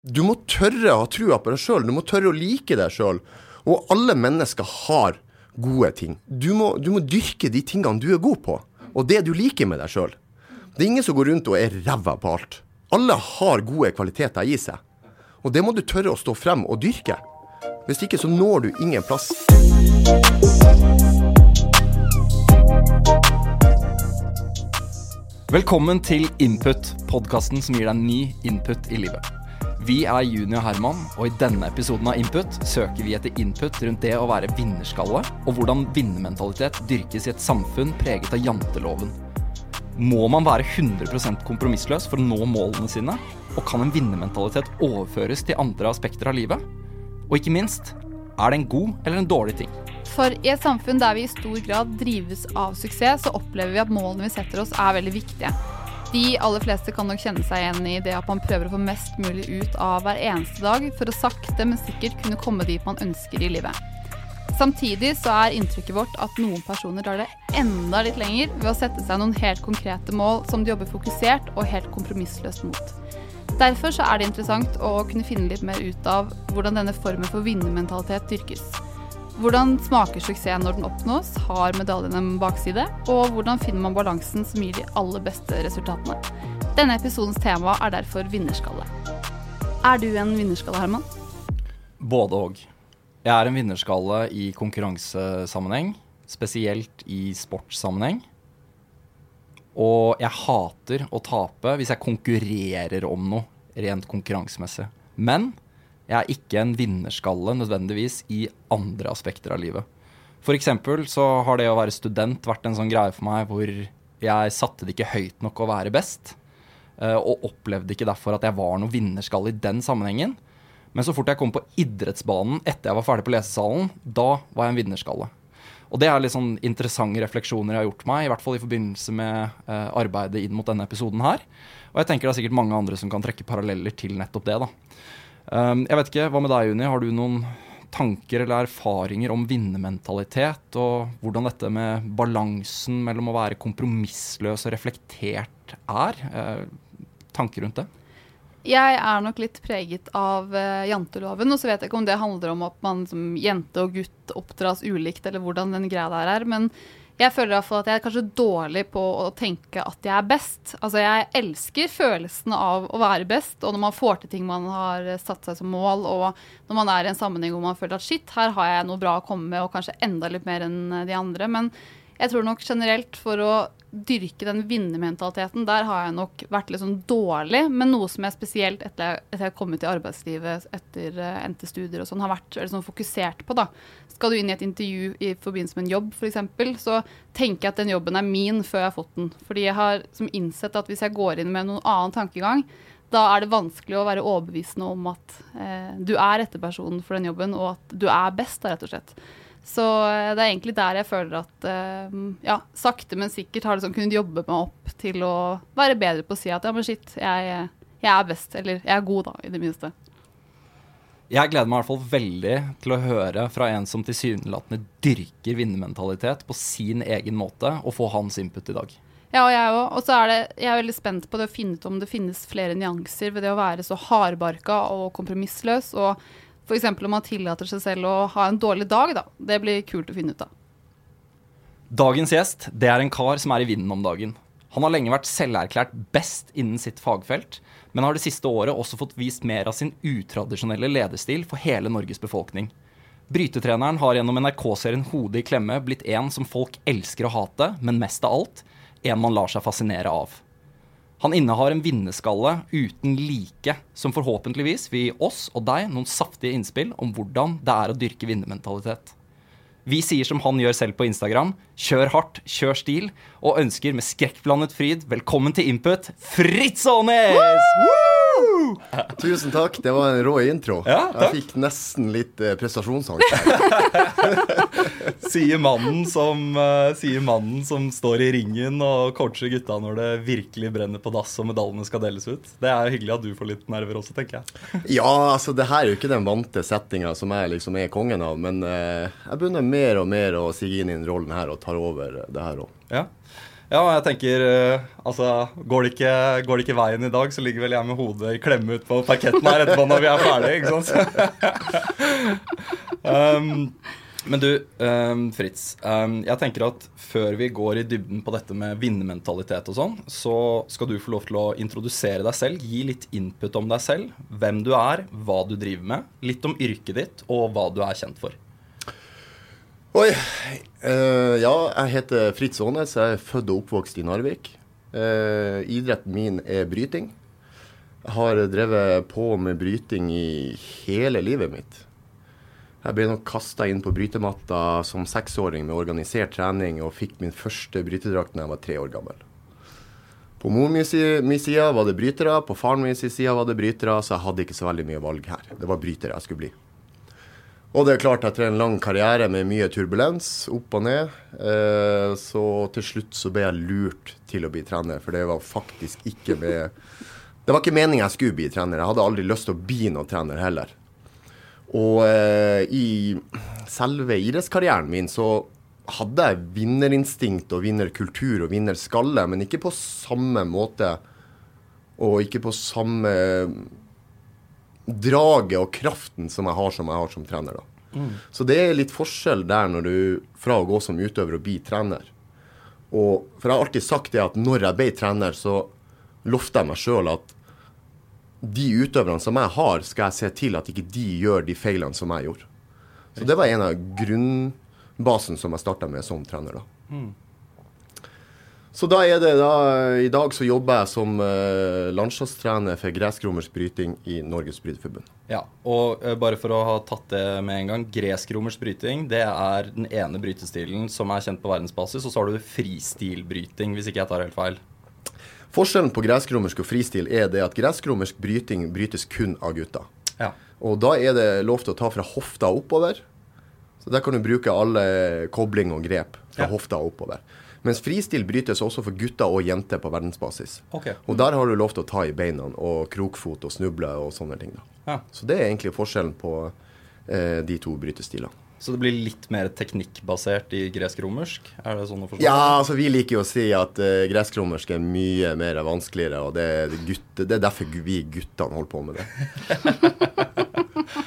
Du må tørre å ha trua på deg sjøl. Du må tørre å like deg sjøl. Og alle mennesker har gode ting. Du må, du må dyrke de tingene du er god på, og det du liker med deg sjøl. Det er ingen som går rundt og er ræva på alt. Alle har gode kvaliteter i seg. Og det må du tørre å stå frem og dyrke. Hvis ikke så når du ingen plass. Velkommen til Input, podkasten som gir deg ny input i livet. Vi er Juni og Herman, og i denne episoden av Input søker vi etter input rundt det å være vinnerskalle, og hvordan vinnermentalitet dyrkes i et samfunn preget av janteloven. Må man være 100% kompromissløs for å nå målene sine? Og kan en vinnermentalitet overføres til andre aspekter av livet? Og ikke minst, er det en god eller en dårlig ting? For i et samfunn der vi i stor grad drives av suksess, så opplever vi at målene vi setter oss er veldig viktige. De aller fleste kan nok kjenne seg igjen i det at man prøver å få mest mulig ut av hver eneste dag for å sakte, men sikkert kunne komme dit man ønsker i livet. Samtidig så er inntrykket vårt at noen personer drar det enda litt lenger ved å sette seg noen helt konkrete mål som de jobber fokusert og helt kompromissløst mot. Derfor så er det interessant å kunne finne litt mer ut av hvordan denne formen for vinnermentalitet dyrkes. Hvordan smaker suksessen når den oppnås, har medaljen en bakside, og hvordan finner man balansen som gir de aller beste resultatene. Denne episodens tema er derfor vinnerskalle. Er du en vinnerskalle, Herman? Både og. Jeg er en vinnerskalle i konkurransesammenheng, spesielt i sportssammenheng. Og jeg hater å tape hvis jeg konkurrerer om noe rent konkurransemessig. Men jeg er ikke en vinnerskalle nødvendigvis i andre aspekter av livet. For eksempel så har det å være student vært en sånn greie for meg hvor jeg satte det ikke høyt nok å være best. eh, Og opplevde ikke derfor at jeg var noen vinnerskalle i den sammenhengen. Men så fort jeg kom på idrettsbanen etter jeg var ferdig på lesesalen, da var jeg en vinnerskalle. Og det er litt sånn interessante refleksjoner jeg har gjort meg, i hvert fall i forbindelse med eh, arbeidet inn mot denne episoden her. Og jeg tenker det er sikkert mange andre som kan trekke paralleller til nettopp det, da. Um, jeg vet ikke, hva med deg, Juni? Har du noen tanker eller erfaringer om vinnermentalitet, og hvordan dette med balansen mellom å være kompromissløs og reflektert er? Eh, tanker rundt det? Jeg er nok litt preget av uh, janteloven, og så vet jeg ikke om det handler om at man som jente og gutt oppdras ulikt, eller hvordan den greia der er. Men jeg føler i hvert fall at jeg er kanskje dårlig på å tenke at jeg er best. Altså jeg elsker følelsen av å være best, og når man får til ting man har satt seg som mål, og når man er i en sammenheng hvor man føler at shit, her har jeg noe bra å komme med, og kanskje enda litt mer enn de andre. Men jeg tror nok generelt for å dyrke den vinnermentaliteten, der har jeg nok vært litt sånn dårlig. Men noe som jeg spesielt etter at jeg har kommet til arbeidslivet etter uh, endte studier og sånn, har vært sånn fokusert på, da. Skal du inn i et intervju i forbindelse med en jobb, f.eks., så tenker jeg at den jobben er min før jeg har fått den. Fordi jeg har som innsett at hvis jeg går inn med noen annen tankegang, da er det vanskelig å være overbevisende om at eh, du er rette personen for den jobben, og at du er best, da, rett og slett. Så eh, det er egentlig der jeg føler at eh, ja, sakte, men sikkert har liksom kunnet jobbe meg opp til å være bedre på å si at ja, men shit, jeg, jeg er best. Eller jeg er god, da, i det minste. Jeg gleder meg i hvert fall veldig til å høre fra en som tilsynelatende dyrker vinnermentalitet på sin egen måte, og få hans input i dag. Ja, og jeg òg. Og så er det, jeg er veldig spent på det å finne ut om det finnes flere nyanser ved det å være så hardbarka og kompromissløs. Og f.eks. om man tillater seg selv å ha en dårlig dag, da. Det blir kult å finne ut av. Dagens gjest det er en kar som er i vinden om dagen. Han har lenge vært selverklært best innen sitt fagfelt, men har det siste året også fått vist mer av sin utradisjonelle lederstil for hele Norges befolkning. Brytetreneren har gjennom NRK-serien Hodet i klemme blitt en som folk elsker å hate, men mest av alt en man lar seg fascinere av. Han innehar en vinnerskalle uten like, som forhåpentligvis vil gi oss og deg noen saftige innspill om hvordan det er å dyrke vinnermentalitet. Vi sier som han gjør selv på Instagram, kjør hardt, kjør stil, og ønsker med skrekkblandet fryd velkommen til Input, Fritz Aanes! Woo! Tusen takk. Det var en rå intro. Ja. Jeg fikk nesten litt eh, prestasjonsangst. Sier mannen, som, uh, sier mannen som står i ringen og coacher gutta når det virkelig brenner på dass og medaljene skal deles ut. Det er hyggelig at du får litt nerver også, tenker jeg. Ja, altså det her er jo ikke den vante settinga som jeg liksom er kongen av, men uh, jeg begynner mer og mer å sige inn i den rollen her og tar over det her òg. Ja. Ja, jeg tenker eh, Altså, går det, ikke, går det ikke veien i dag, så ligger vel jeg med hodet i klemme ut på parketten her etterpå når vi er ferdige, ikke sant? um, men du, um, Fritz. Um, jeg tenker at før vi går i dybden på dette med vinnermentalitet og sånn, så skal du få lov til å introdusere deg selv, gi litt input om deg selv. Hvem du er, hva du driver med, litt om yrket ditt, og hva du er kjent for. Oi. Uh, ja, jeg heter Fritz Aanes. Jeg er født og oppvokst i Narvik. Uh, idretten min er bryting. Jeg har drevet på med bryting i hele livet mitt. Jeg ble nok kasta inn på brytematta som seksåring med organisert trening, og fikk min første brytedrakt da jeg var tre år gammel. På mor si- side var det brytere, på faren min side var det brytere, så jeg hadde ikke så veldig mye valg her. Det var brytere jeg skulle bli. Og det er klart, etter en lang karriere med mye turbulens, opp og ned, eh, så til slutt så ble jeg lurt til å bli trener, for det var faktisk ikke med Det var ikke meningen jeg skulle bli trener. Jeg hadde aldri lyst til å bli noen trener heller. Og eh, i selve idrettskarrieren min så hadde jeg vinnerinstinkt og vinnerkultur og vinnerskalle, men ikke på samme måte og ikke på samme draget og kraften som jeg har som jeg har som trener. da. Så det er litt forskjell der når du fra å gå som utøver og bli trener. Og for jeg har alltid sagt det at når jeg ble trener, så lovte jeg meg sjøl at de utøverne som jeg har, skal jeg se til at ikke de gjør de feilene som jeg gjorde. Så det var en av grunnbasen som jeg starta med som trener. da. Så da er det da I dag så jobber jeg som uh, landslagstrener for gressromersk bryting i Norges Bryteforbund. Ja, og uh, bare for å ha tatt det med en gang. Gresk-romersk bryting det er den ene brytestilen som er kjent på verdensbasis. Og så har du fristilbryting, hvis ikke jeg tar helt feil. Forskjellen på gressromersk og fristil er det at gressromersk bryting brytes kun av gutter. Ja. Og da er det lov til å ta fra hofta oppover. Så der kan du bruke alle kobling og grep fra Ja. hofta oppover. Mens fristil brytes også for gutter og jenter på verdensbasis. Okay. Og der har du lov til å ta i beina og krokfot og snuble og sånne ting. da. Ja. Så det er egentlig forskjellen på eh, de to brytestilene. Så det blir litt mer teknikkbasert i gresk-romersk? Er det sånn å forstå? Ja, altså vi liker jo å si at uh, gressromersk er mye mer vanskeligere, og det er, gutte, det er derfor vi guttene holder på med det.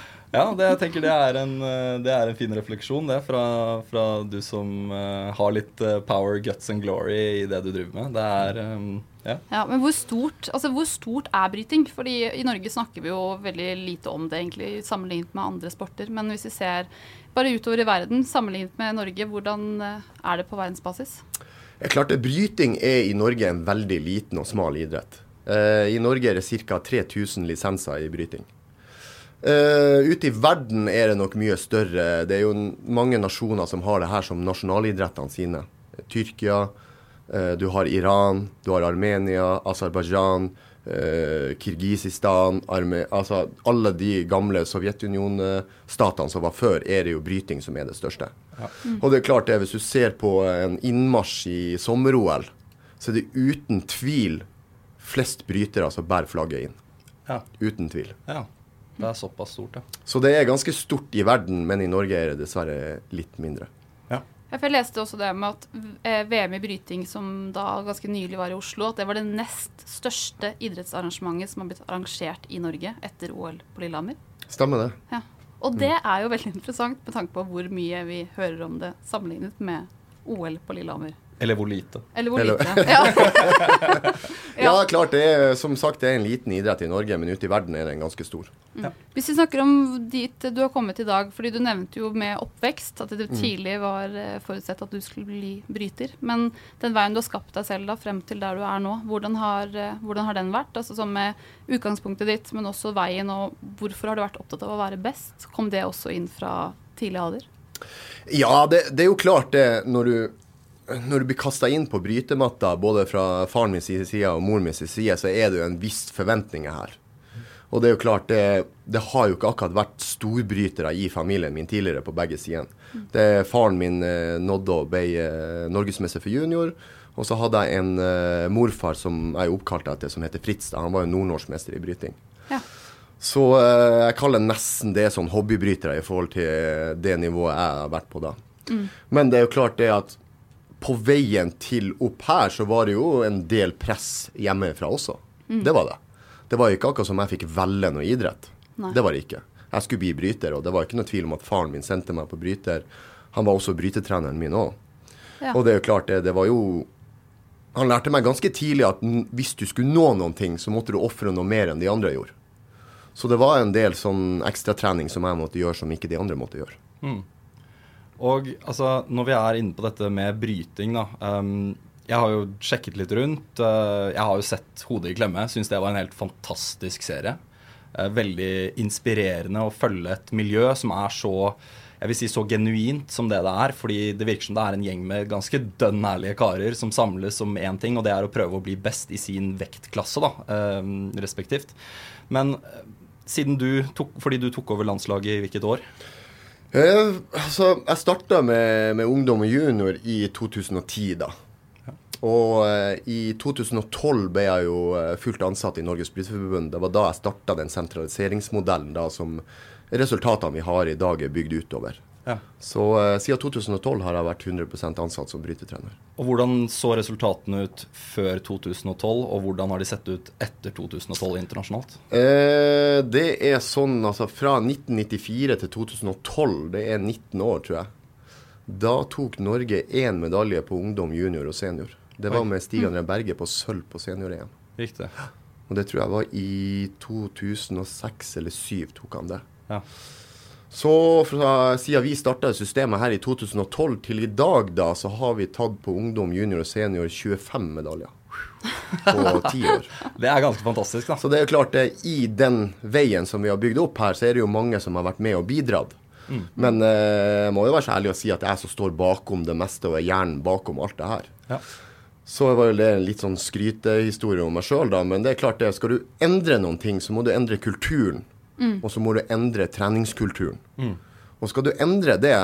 Ja, det, jeg tenker det er, en, eh, det er en fin refleksjon, det, fra, fra du som uh, har litt eh, power, guts and glory i det du driver med. Det er um, Ja. Ja, men hvor stort, altså hvor stort er bryting? Fordi i Norge snakker vi jo veldig lite om det egentlig, sammenlignet med andre sporter. Men hvis vi ser bare utover i verden, sammenlignet med Norge, hvordan er det på verdensbasis? Det er klart, Bryting er i Norge en veldig liten og smal idrett. Uh, I Norge er det ca. 3000 lisenser i bryting. Uh, ute i verden er det nok mye større. Det er jo mange nasjoner som har det her som nasjonalidrettene sine. Tyrkia, uh, du har Iran, du har Armenia, Aserbajdsjan, uh, Kirgisistan Arme Altså alle de gamle Sovjetunionstatene som var før, er det jo bryting som er det største. Og det er klart det, hvis du ser på en innmarsj i sommer-OL, så er det uten tvil flest brytere som bærer flagget inn. Ja. Uten tvil. ja. Det er såpass stort, ja. Så det er ganske stort i verden, men i Norge er det dessverre litt mindre. ja. Jeg leste også det med at eh, VM i bryting, som da ganske nylig var i Oslo, at det var det nest største idrettsarrangementet som har blitt arrangert i Norge etter OL på Lillehammer. Stemmer det? Ja. Og det er jo veldig interessant med tanke på hvor mye vi hører om det sammenlignet med OL på Lillehammer. Eller hvor lite. Eller hvor lite. Ja. Ja, klart. Det er, som sagt, det er en liten idrett i Norge, men ute i verden er den ganske stor. Hvis vi snakker om dit du har kommet i dag, fordi du nevnte jo med oppvekst at det tidlig var eh, forutsett at du skulle bli bryter. Men den veien du har skapt deg selv da, frem til der du er nå, hvordan har, eh, hvordan har den vært? Altså sånn med utgangspunktet ditt, men også veien, og hvorfor har du vært opptatt av å være best? Kom det også inn fra tidlig alder? Ja, det, det er jo klart det når du når du blir kasta inn på brytematta, både fra faren min sin side og moren min sin side, så er det jo en viss forventning her. Og det er jo klart, det, det har jo ikke akkurat vært storbrytere i familien min tidligere på begge sider. Det, faren min eh, nådde og ble eh, norgesmester for junior. Og så hadde jeg en eh, morfar som jeg oppkalte oppkalt etter, som heter Fritz. Da. Han var jo nordnorskmester i bryting. Ja. Så jeg kaller nesten det sånn hobbybrytere i forhold til det nivået jeg har vært på da. Men det er jo klart det at på veien til opp her, så var det jo en del press hjemmefra også. Det var det. Det var ikke akkurat som jeg fikk velge noe idrett. Nei. Det var det ikke. Jeg skulle bli bryter, og det var ikke noe tvil om at faren min sendte meg på bryter. Han var også brytetreneren min òg. Ja. Og det er jo klart, det, det var jo Han lærte meg ganske tidlig at hvis du skulle nå noen ting, så måtte du ofre noe mer enn de andre gjorde. Så det var en del sånn ekstratrening som jeg måtte gjøre, som ikke de andre måtte gjøre. Og altså, når vi er inne på dette med bryting, da. Um, jeg har jo sjekket litt rundt. Uh, jeg har jo sett Hodet i klemme. Syns det var en helt fantastisk serie. Uh, veldig inspirerende å følge et miljø som er så jeg vil si så genuint som det det er. Fordi det virker som det er en gjeng med ganske dønn ærlige karer som samles om én ting, og det er å prøve å bli best i sin vektklasse, da, ehm, respektivt. Men eh, siden du tok Fordi du tok over landslaget i hvilket år? Altså, jeg starta med, med ungdom og junior i 2010, da. Og uh, i 2012 ble jeg jo eh, fullt ansatt i Norges Bryteforbund. Det var da jeg starta den sentraliseringsmodellen da som resultatene vi har i dag, er bygd utover. Ja. Så uh, siden 2012 har jeg vært 100% ansatt som brytetrener. Og hvordan så resultatene ut før 2012, og hvordan har de sett ut etter 2012 internasjonalt? Uh, det er sånn altså fra 1994 til 2012, det er 19 år, tror jeg. Da tok Norge én medalje på ungdom, junior og senior. Det var med Stig André Berge på sølv på senior-EM. Riktig. Og det tror jeg var i 2006 eller 2007 tok han det. Ja. Så fra siden vi starta systemet her i 2012 til i dag, da, så har vi tatt på ungdom, junior og senior 25 medaljer. På ti år. Det er ganske fantastisk, da. Så det er jo klart, det, i den veien som vi har bygd opp her, så er det jo mange som har vært med og bidratt. Men eh, jeg må jo være så ærlig å si at jeg som står bakom det meste, og er hjernen bakom alt det her. Ja. Så var jo det en litt sånn skrytehistorie om meg sjøl, da. Men det er klart det, skal du endre noen ting, så må du endre kulturen. Og så må du endre treningskulturen. Og skal du endre det,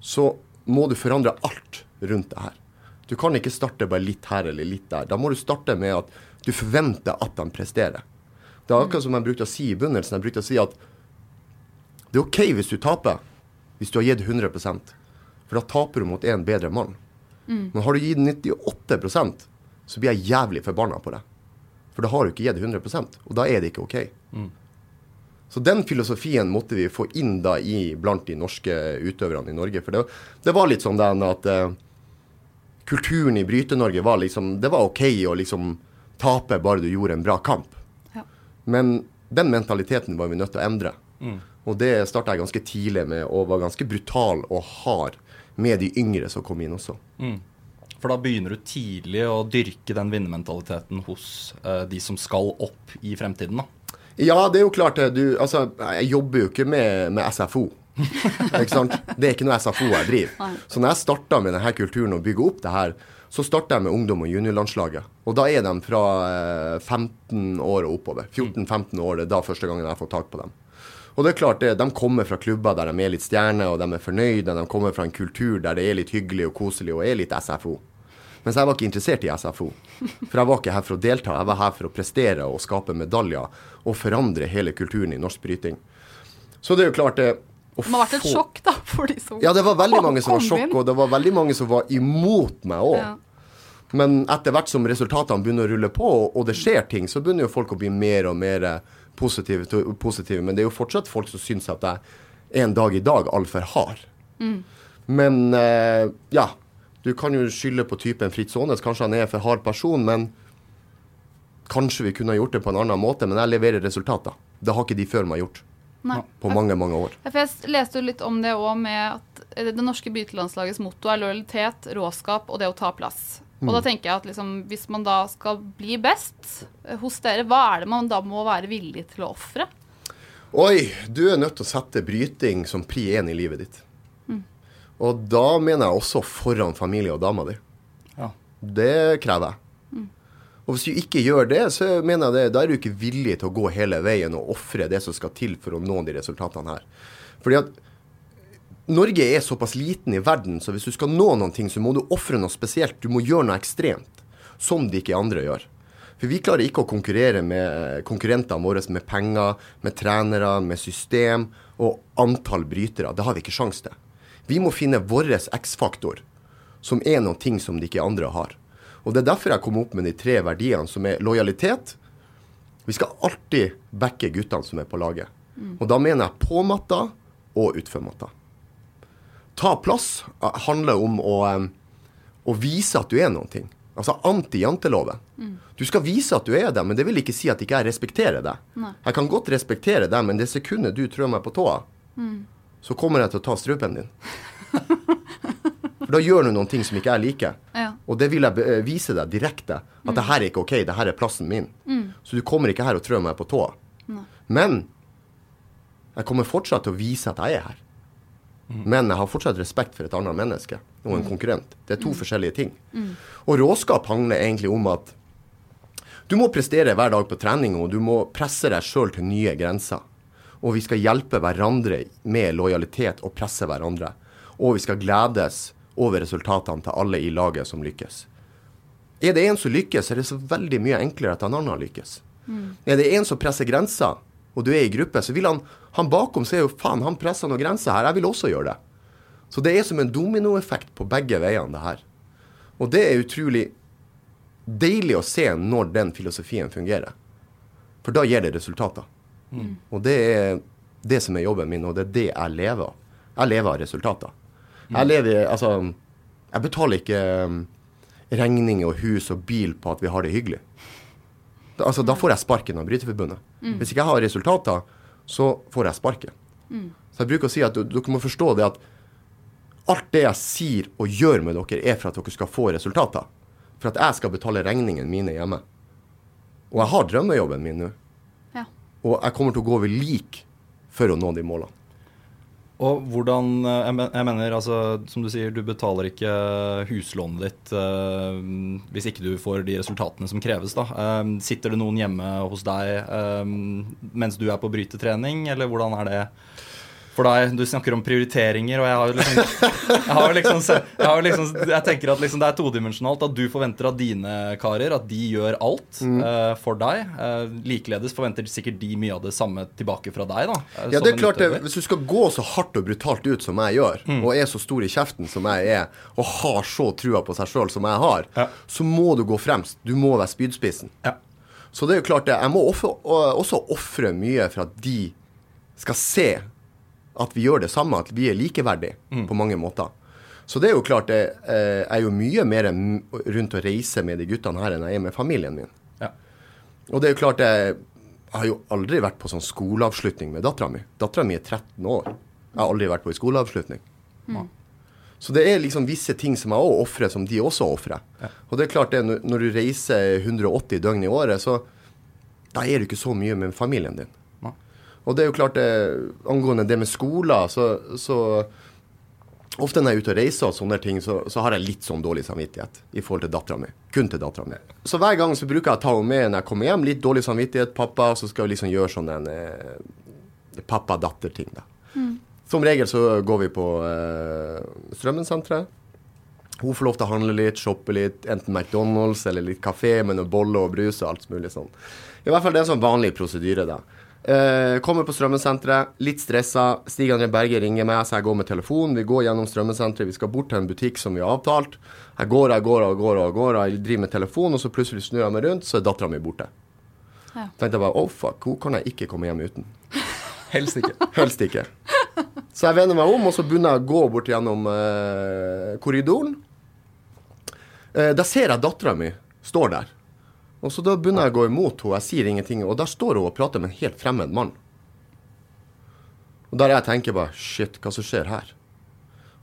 så må du forandre alt rundt det her. Du kan ikke starte bare litt her eller litt der. Da må du starte med at du forventer at de presterer. Det er akkurat som jeg brukte å si i begynnelsen. Jeg brukte å si at det er OK hvis du taper, hvis du har gitt 100 For da taper du mot en bedre mann. Men har du gitt 98% så blir jeg jævlig forbanna på deg. For da har du ikke gitt 100 og da er det ikke OK. Så den filosofien måtte vi få inn da i blant de norske utøverne i Norge. For det, det var litt sånn den at eh, kulturen i Bryte-Norge var liksom Det var OK å liksom tape bare du gjorde en bra kamp. Ja. Men den mentaliteten var vi nødt til å endre. Og det starta jeg ganske tidlig med, og var ganske brutal og hard med de yngre som kom inn også. For da begynner du tidlig å dyrke den vinnermentaliteten hos eh, de som skal opp i fremtiden, da. Ja, det er jo klart det. Du, altså, jeg jobber jo ikke med, med SFO. Det er ikke noe SFO jeg driver. Så når jeg starta med denne kulturen og bygge opp det her, så starta jeg med ungdom- og juniorlandslaget. Og da er de fra eh, 15 år og oppover. 14-15 år, det er da første gangen jeg får tak på dem. Og det er klart, det, de kommer fra klubber der de er litt stjerner, og de er fornøyde. De kommer fra en kultur der det er litt hyggelig og koselig og er litt SFO. Mens jeg var ikke interessert i SFO. For jeg var ikke her for å delta, jeg var her for å prestere og skape medaljer og forandre hele kulturen i norsk bryting. Så det er jo klart det Det må ha vært et sjokk da, for de som Ja, det var veldig mange som var sjokk, og det var veldig mange som var imot meg òg. Ja. Men etter hvert som resultatene begynner å rulle på, og det skjer ting, så begynner jo folk å bli mer og mer positive. positive. Men det er jo fortsatt folk som syns at jeg en dag i dag altfor hard. Men eh, ja, du kan jo skylde på typen Fritz Aanes. Kanskje han er for hard person, men kanskje vi kunne ha gjort det på en annen måte. Men jeg leverer resultater. Det har ikke de før meg gjort. Nei. På mange, mange år. Jeg leste jo litt om det òg, med at eh, det norske bytelandslagets motto er lojalitet, råskap og det å ta plass. Og da tenker jeg at liksom, hvis man da skal bli best eh, hos dere, hva er det man da må være villig til å ofre? Oi, du er nødt til å sette bryting som pri én i livet ditt. Og da mener jeg også foran familie og dama di. Ja. Det krever jeg. Og hvis du ikke gjør det, så mener jeg det, da er du ikke villig til å gå hele veien og ofre det som skal til for å nå de resultatene her. Fordi at Norge er såpass liten i verden, så hvis du skal nå noen ting, så må du ofre noe spesielt. Du må gjøre noe ekstremt, som de ikke andre gjør. For vi klarer ikke å konkurrere med konkurrentene våre med penger, med trenere, med system og antall brytere. Det har vi ikke sjans til. Vi må finne vår X-faktor, som er noen ting som de ikke andre har. Og Det er derfor jeg kom opp med de tre verdiene, som er lojalitet. Vi skal alltid backe guttene som er på laget. Og da mener jeg på matta og utfor matta. Ta plass eh, handler om å, eh, å vise at du er noen ting. Altså anti-janteloven. Du skal vise at du er det, men det vil ikke si at ikke jeg respekterer deg. Nei. Jeg kan godt respektere deg, men det sekundet du trør meg på tåa, så kommer jeg til å ta strupen din. For da gjør du noen ting som ikke jeg liker. Ja. Og det vil jeg vise deg direkte. At det her er ikke OK, det her er plassen min. Så du kommer ikke her og trør meg på tåa. Men jeg kommer fortsatt til å vise at jeg er her. Men jeg har fortsatt respekt for et annet menneske og en konkurrent. Det er to forskjellige ting. Og råskap handler egentlig om at du må prestere hver dag på trening, og du må presse deg sjøl til nye grenser. Og vi skal hjelpe hverandre med lojalitet og presse hverandre. Og vi skal gledes over resultatene til alle i laget som lykkes. Er det en som lykkes, er det så veldig mye enklere at en annen lykkes. Er det en som presser grenser, og du er i gruppe, så vil han han bakom ser jo faen, han presser noen grenser her, jeg vil også gjøre det. Så det er som en dominoeffekt på begge veiene, det her. Og det er utrolig deilig å se når den filosofien fungerer. For da gir det resultater. Og det er det som er jobben min, og det er det jeg lever av. Jeg lever av resultater. Jeg lever Altså, jeg betaler ikke um, regninger og hus og bil på at vi har det hyggelig. Altså, da får jeg sparken av Bryterforbundet. Hvis ikke jeg har resultater, så får jeg sparken. Så jeg bruker å si at dere må forstå det at alt det jeg sier og gjør med dere, er for at dere skal få resultater. For at jeg skal betale regningene mine hjemme. Og jeg har drømmejobben min nå. Og jeg kommer til å gå over lik for å nå de målene. Og hvordan eh, Jeg mener, altså, som du sier, du betaler ikke huslånet ditt eh, hvis ikke du får de resultatene som kreves, da. Eh, sitter det noen hjemme hos deg eh, mens du er på brytetrening, eller hvordan er det for deg? Du snakker om prioriteringer, og jeg har jo liksom Jeg, har liksom, jeg, har liksom, jeg tenker at liksom det er todimensjonalt. At du forventer av dine karer at de gjør alt eh, for deg. Uh, likeledes forventer sikkert de mye av det samme tilbake fra deg, da. Ja, det er klart det. Hvis du skal gå så hardt og brutalt ut som jeg gjør, og er så stor i kjeften som jeg er, og har så trua på seg sjøl som jeg har, Ja. så må du gå fremst. Du må være spydspissen. Ja. Så det er jo klart det. Jeg må også ofre mye for at de skal se at vi gjør det samme, at vi er likeverdige på mange måter. Så det er jo klart det eh, er jo mye mer rundt å reise med de guttene her enn jeg er med familien min. Ja. Og det er jo klart jeg, jeg har jo aldri vært på sånn skoleavslutning med dattera mi. Dattera mi er 13 år. Jeg har aldri vært på en skoleavslutning. Så det er liksom visse ting som jeg òg ofrer, som de også ofrer. Og det er klart det, når du reiser 180 døgn i året, så da er du ikke så mye med familien din. Og det er jo klart det, angående det med skoler, så, så Ofte når jeg er ute og reiser og sånne ting, så, så har jeg litt sånn dårlig samvittighet i forhold til dattera mi. Kun til dattera mi. Så hver gang så bruker jeg å ta henne med når jeg kommer hjem. Litt dårlig samvittighet, pappa, så skal vi liksom gjøre sånn en eh, pappa-datter-ting, da. Som regel så går vi på eh, Strømmensenteret. Hun får lov til å handle litt, shoppe litt, enten McDonald's eller litt kafé med noe bolle og brus og alt mulig sånn. I hvert fall det er en sånn vanlig prosedyre, da. Eh, kommer på strømmesenteret, litt stressa. Stig André Berge ringer meg, så jeg går med telefon. Vi går gjennom strømmesenteret, vi skal bort til en butikk som vi har avtalt. Jeg går, jeg går og går og går, jeg driver med telefon, og så plutselig snur jeg meg rundt, så er dattera mi borte. Ja. tenkte jeg bare oh fuck, hun kan jeg ikke komme hjem uten. Helst ikke. Helst ikke. Så jeg vender meg om, og så begynner jeg å gå bort gjennom uh, korridoren. Uh, da ser jeg dattera mi står der. Og så da begynner jeg å gå imot henne, jeg sier ingenting, og der står hun og prater med en helt fremmed mann. Og der jeg tenker bare shit, hva som skjer her?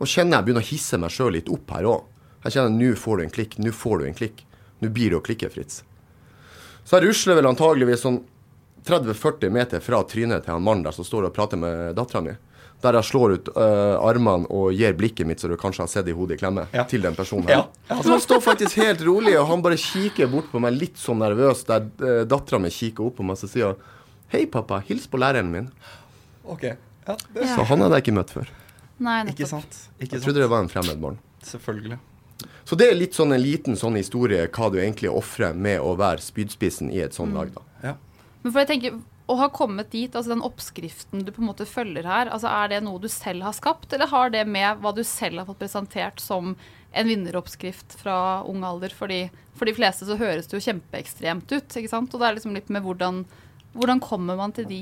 Og kjenner jeg begynner å hisse meg sjøl litt opp her òg. Jeg kjenner nå får du en klikk, nå får du en klikk. Nå blir det å klikke, Fritz. Så jeg rusler vel antageligvis sånn 30-40 meter fra trynet til han mannen der som står og prater med dattera mi. Der jeg slår ut uh, armene og gir blikket mitt, så du kanskje har sett i hodet i klemme, Ja. til den personen her. Ja. Så han står faktisk helt rolig, og han bare kikker bort på meg litt sånn nervøs, der uh, dattera mi kikker opp på meg, så sier hun Hei, pappa, hils på læreren min. Ok. Ja, det, Så han hadde jeg ikke møtt før. Nei, Ikke sant. Ikke Jeg sant. trodde det var en fremmed barn. Selvfølgelig. Så det er litt sånn en liten sånn historie hva du egentlig ofrer med å være spydspissen i et sånt lag, da. Ja. Men for jeg tenker, Å ha kommet dit, altså den oppskriften du på en måte følger her, altså er det noe du selv har skapt, eller har det med hva du selv har fått presentert som en vinneroppskrift fra ung alder? Fordi For de fleste så høres det jo kjempeekstremt ut, ikke sant? Og det er liksom litt med hvordan Hvordan kommer man til de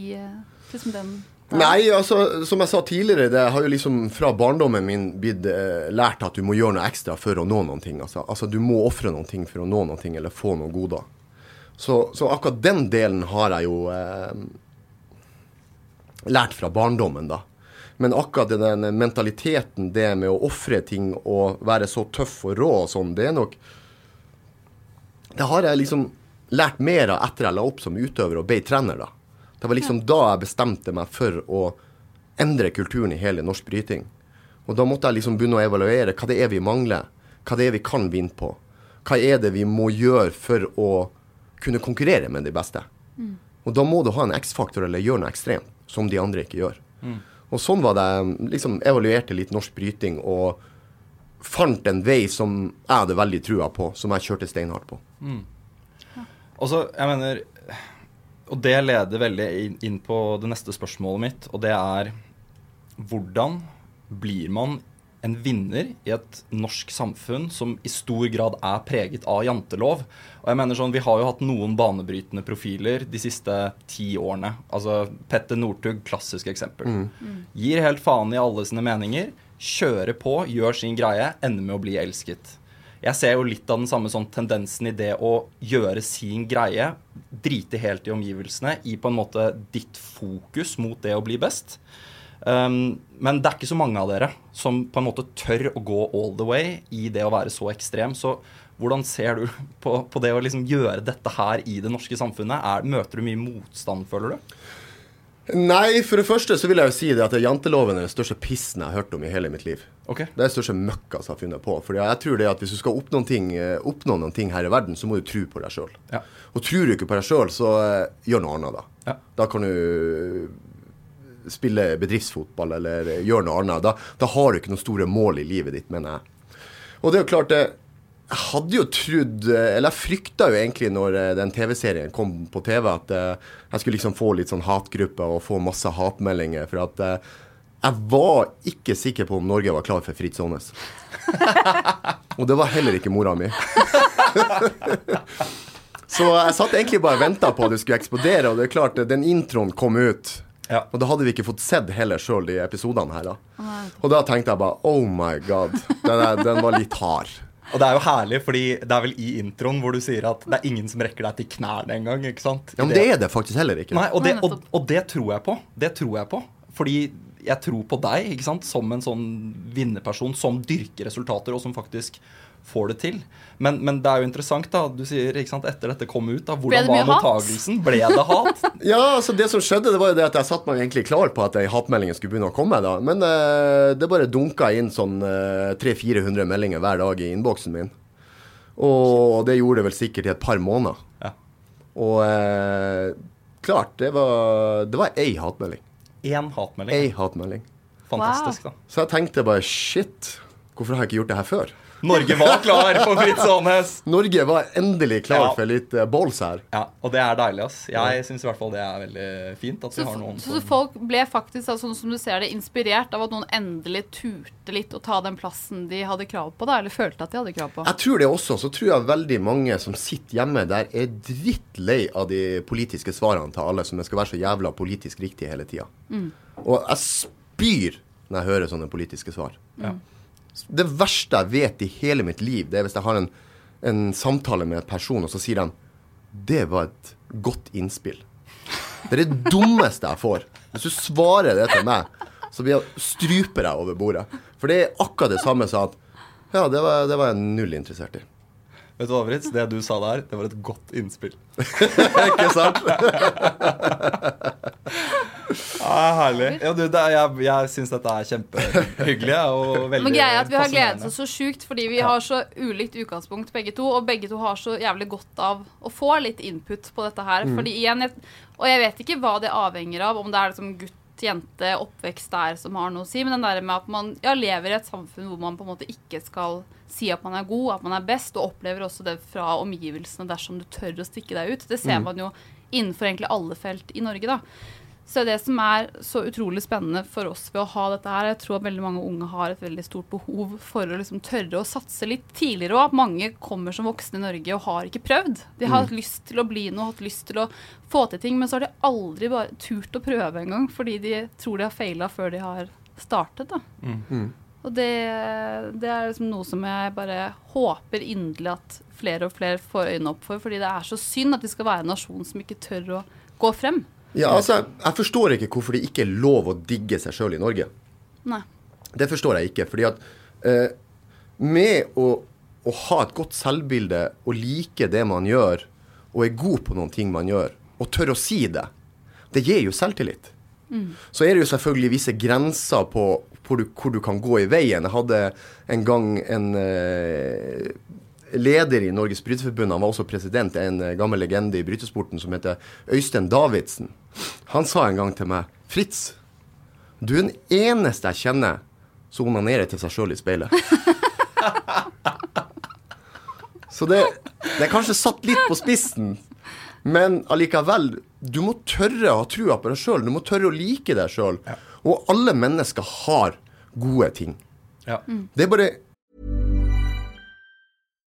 liksom den? Nei, altså, som jeg sa tidligere, det har jo liksom fra barndommen min blitt eh, lært at du må gjøre noe ekstra for å nå noen ting. Altså, altså du må ofre noen ting for å nå noen ting, eller få noen goder. Så, så akkurat den delen har jeg jo eh, lært fra barndommen, da. Men akkurat den mentaliteten, det med å ofre ting og være så tøff og rå og sånn, det er nok Det har jeg liksom lært mer av etter jeg la opp som utøver og ble trener, da. Det var liksom da jeg bestemte meg for å endre kulturen i hele norsk bryting. Og da måtte jeg liksom begynne å evaluere hva det er vi mangler, hva det er vi kan vinne på. Hva er det vi må gjøre for å kunne konkurrere med de beste. Og da må du ha en X-faktor eller gjøre noe ekstremt som de andre ikke gjør. Og sånn var det liksom evaluerte litt norsk bryting og fant en vei som jeg hadde veldig trua på, som jeg kjørte steinhardt på. Og så, jeg mener Og det leder veldig inn på det neste spørsmålet mitt, og det er hvordan blir man en vinner i et norsk samfunn som i stor grad er preget av jantelov? Og jeg mener sånn, Vi har jo hatt noen banebrytende profiler de siste ti årene. Altså Petter Northug, klassisk eksempel. Gir helt faen i alle sine meninger, kjører på, gjør sin greie, ender med å bli elsket. Jeg ser jo litt av den samme sånn tendensen i det å gjøre sin greie, drite helt i omgivelsene, i på en måte ditt fokus mot det å bli best. Um, men det er ikke så mange av dere som på en måte tør å gå all the way i det å være så ekstrem. Så hvordan ser du på, på det å liksom gjøre dette her i det norske samfunnet? Er, møter du mye motstand, føler du? Nei, for det første så vil jeg jo si det at janteloven er den største pissen jeg har hørt om i hele mitt liv. Okay. Det er den største møkka som jeg har funnet på. For jeg tror det at hvis du skal oppnå, ting, eh, oppnå noen ting her i verden, så må du tro på deg sjøl. Ja. Og tror du ikke på deg sjøl, så eh, gjør noe annet, da. Ja. Da kan du spille bedriftsfotball eller eh, gjøre noe annet. Da, da har du ikke noen store mål i livet ditt, mener jeg. Og det er jo klart det jeg hadde jo trodd, eh, eller jeg frykta jo egentlig når eh, den TV-serien kom på TV, at eh, jeg skulle liksom få litt sånn hatgrupper og få masse hatmeldinger. For at eh, jeg var ikke sikker på om Norge var klar for Fritz Aanes. og det var heller ikke mora mi. Så jeg satt egentlig bare og venta på at det skulle eksplodere, og det er klart, eh, den introen kom ut. Ja. Og da hadde vi ikke fått sett heller sjøl de episodene her, da. Og da tenkte jeg bare oh my god, den, er, den var litt hard. Og det er jo herlig, fordi det er vel i introen hvor du sier at det er ingen som rekker deg til knærne engang. ikke sant? Ja, Men det er det faktisk heller ikke. Nei, og det, og, og det tror jeg på. Det tror jeg på. Fordi jeg tror på deg ikke sant? som en sånn vinnerperson som dyrker resultater, og som faktisk får det til. Men, men det er jo interessant, da. Du sier ikke sant, etter dette kom ut, da. Hvordan var mottagelsen? Ble det hat? Ja, altså Det som skjedde, det var jo det at jeg satte meg egentlig klar på at hatmeldingen skulle begynne å komme. da Men uh, det bare dunka inn sånn uh, 300-400 meldinger hver dag i innboksen min. Og det gjorde det vel sikkert i et par måneder. Ja. Og uh, klart, det var, det var ei hatmelding. Én hatmelding. Ei hatmelding. Fantastisk, da. Så jeg tenkte bare shit, hvorfor har jeg ikke gjort det her før? Norge var klar for Fritz Aanes! Norge var endelig klar Ja. for litt uh, balls her. Ja, og det er deilig, ass. Jeg syns i hvert fall det er veldig fint at vi Så, har noen så folk ble faktisk, altså, sånn som du ser det, inspirert av at noen endelig turte litt å ta den plassen de hadde krav på, da, eller følte at de hadde krav på. Jeg tror det også. Så tror jeg veldig mange som sitter hjemme der, er drittlei av de politiske svarene til alle som skal være så jævla politisk riktige hele tida. Og jeg spyr når jeg hører sånne politiske svar. Ja. Det verste jeg vet i hele mitt liv, det er hvis jeg har en, en samtale med en person, og så sier de det var et godt innspill. Det er det dummeste jeg får. Hvis du svarer det til meg, så blir jeg, struper jeg over bordet. For det er akkurat det samme som at ja, det var, det var jeg null interessert i. Vet du hva, Fritz? Det du sa der, det var et godt innspill. Ikke sant? Ja, Ja, herlig. Ja, du, det er, jeg jeg syns dette er kjempehyggelig og veldig Men greia er at vi har gledet oss så sjukt, fordi vi har så ulikt utgangspunkt begge to, og begge to har så jævlig godt av å få litt input på dette her. Fordi igjen, jeg, Og jeg vet ikke hva det avhenger av, om det er liksom gutt, jente, oppvekst der som har noe å si, men den der med at man ja, lever i et samfunn hvor man på en måte ikke skal si at man er god, at man er best, og opplever også det fra omgivelsene dersom du tør å stikke deg ut. Det ser man jo innenfor egentlig alle felt i Norge, da. Så det som er så utrolig spennende for oss ved å ha dette her, jeg tror at veldig mange unge har et veldig stort behov for å liksom tørre å satse litt tidligere òg. At mange kommer som voksne i Norge og har ikke prøvd. De har hatt lyst til å bli noe, hatt lyst til å få til ting, men så har de aldri bare turt å prøve engang, fordi de tror de har feila før de har startet. da. Og det, det er liksom noe som jeg bare håper inderlig at flere og flere får øynene opp for, fordi det er så synd at vi skal være en nasjon som ikke tør å gå frem. Ja, altså, jeg, forstår ikke hvorfor det ikke er lov å digge seg sjøl i Norge. Nei. Det forstår jeg ikke. fordi at eh, med å, å ha et godt selvbilde og like det man gjør, og er god på noen ting man gjør, og tør å si det, det gir jo selvtillit. Så er det jo selvfølgelig visse grenser på hvor du, hvor du kan gå i veien. Jeg hadde en gang en eh, leder i Norges Bryteforbund, han var også president, en eh, gammel legende i brytesporten som heter Øystein Davidsen. Han sa en gang til meg Fritz, du er den eneste jeg kjenner som onanerer til seg sjøl i speilet. Så det, det er kanskje satt litt på spissen, men allikevel. Du må tørre å ha trua på deg sjøl. Du må tørre å like deg sjøl. Og alle mennesker har gode ting. Ja. Det er bare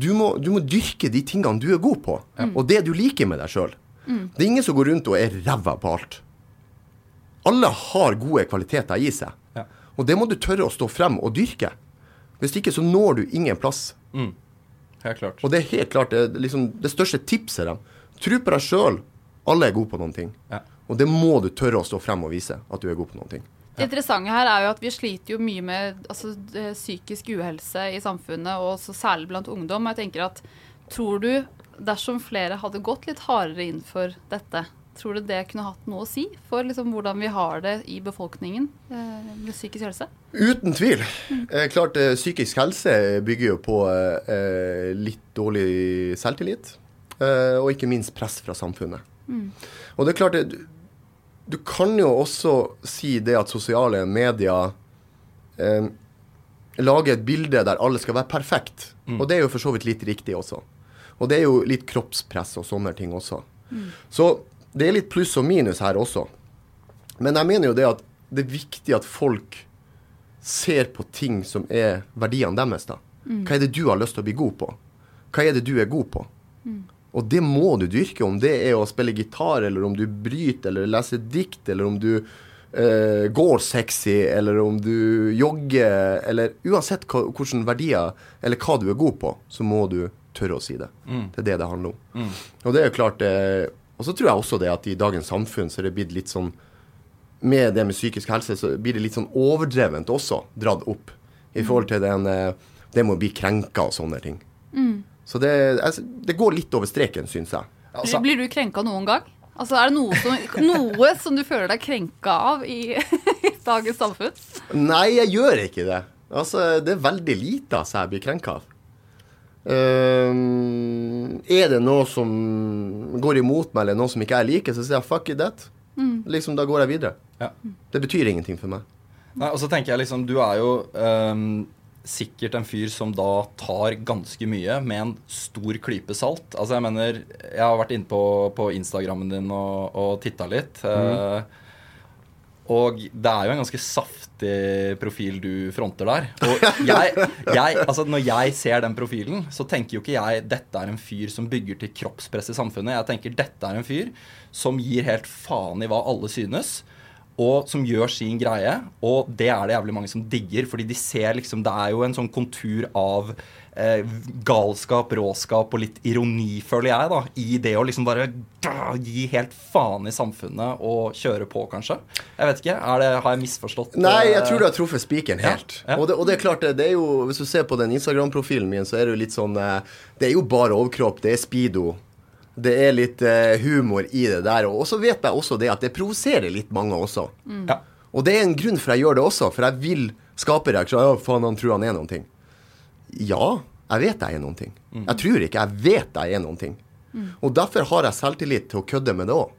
Du må, du må dyrke de tingene du er god på, og det du liker med deg sjøl. Det er ingen som går rundt og er ræva på alt. Alle har gode kvaliteter i seg, Ja. og det må du tørre å stå frem og dyrke. Hvis ikke så når du ingen plass. Helt klart. Og det er helt klart det, er liksom, det største tipset dem. Tro på deg sjøl. Alle er gode på noen ting. Ja. Og det må du tørre å stå frem og vise at du er god på noen ting. Det interessante her er jo at vi sliter jo mye med altså, eh, psykisk uhelse i samfunnet, og så særlig blant ungdom. Jeg tenker at Tror du, dersom flere hadde gått litt hardere inn for dette, tror du det kunne hatt noe å si for liksom, hvordan vi har det i befolkningen eh, med psykisk helse? Uten tvil. Mm. klart eh, Psykisk helse bygger jo på eh, eh, litt dårlig selvtillit. Eh, og ikke minst press fra samfunnet. Og det er klart det, du, kan jo også si det at sosiale medier eh, lager et bilde der alle skal være perfekt. Og det er jo for så vidt litt riktig også. Og det er jo litt kroppspress og sånne ting også. Så det er litt pluss og minus her også. Men jeg mener jo det at det er viktig at folk ser på ting som er verdiene deres. da. Hva er det du har lyst til å bli god på? Hva er det du er god på? Og det må du dyrke, om det er å spille gitar, eller om du bryter, eller leser dikt, eller om du eh, går sexy, eller om du jogger, eller uansett hva, hvilke verdier, eller hva du er god på, så må du tørre å si det. Det er det det handler om. Og det er jo klart eh, Og så tror jeg også det at i dagens samfunn så er det blitt litt sånn med det med psykisk helse, så blir det litt sånn overdrevent også dratt opp. I forhold til den, eh, det med å bli krenka og sånne ting. Så det, altså, det går litt over streken, syns jeg. Altså, Blir du krenka noen gang? Altså, Er det noe som, noe som du føler deg krenka av i, i dagens samfunn? Nei, jeg gjør ikke det. Altså, det er veldig lite altså, jeg blir krenka av. Um, er det noe som går imot meg, eller noe som ikke jeg liker, så sier jeg fuck it that. Liksom, Da går jeg videre. Ja. Det betyr ingenting for meg. Nei, og så tenker jeg liksom, Du er jo øhm, sikkert en fyr som da tar ganske mye med en stor klype salt. Altså Jeg mener, jeg har vært inne på, på Instagrammen din og, og titta litt. eh, Og det er jo en ganske saftig profil du fronter der. Og jeg, jeg, altså når jeg ser den profilen, så tenker jo ikke jeg dette er en fyr som bygger til kroppspress i samfunnet. Jeg tenker dette er en fyr som gir helt faen i hva alle synes. Og som gjør sin greie. Og det er det jævlig mange som digger. Fordi de ser liksom Det er jo en sånn kontur av eh, galskap, råskap og litt ironi, føler jeg, da, i det å liksom bare da, gi helt faen i samfunnet og kjøre på, kanskje. Jeg vet ikke. Er det, har jeg misforstått? Nei, jeg eh, tror du har truffet spikeren helt. ja. Og, det, og det er klart, det, det er jo Hvis du ser på den Instagram-profilen min, så er det jo litt sånn eh, Det er jo bare overkropp, det er speedo. Det er litt eh, humor i det der. Og så vet jeg også det at det provoserer litt mange også. Ja. Og det er en grunn for jeg gjør det også, for jeg vil skape reaksjoner. Ja, faen, han tror han er noen ting. Ja, jeg vet jeg er noen ting. Jeg tror ikke, jeg vet jeg er noen ting. Og derfor har jeg selvtillit til å kødde med det òg.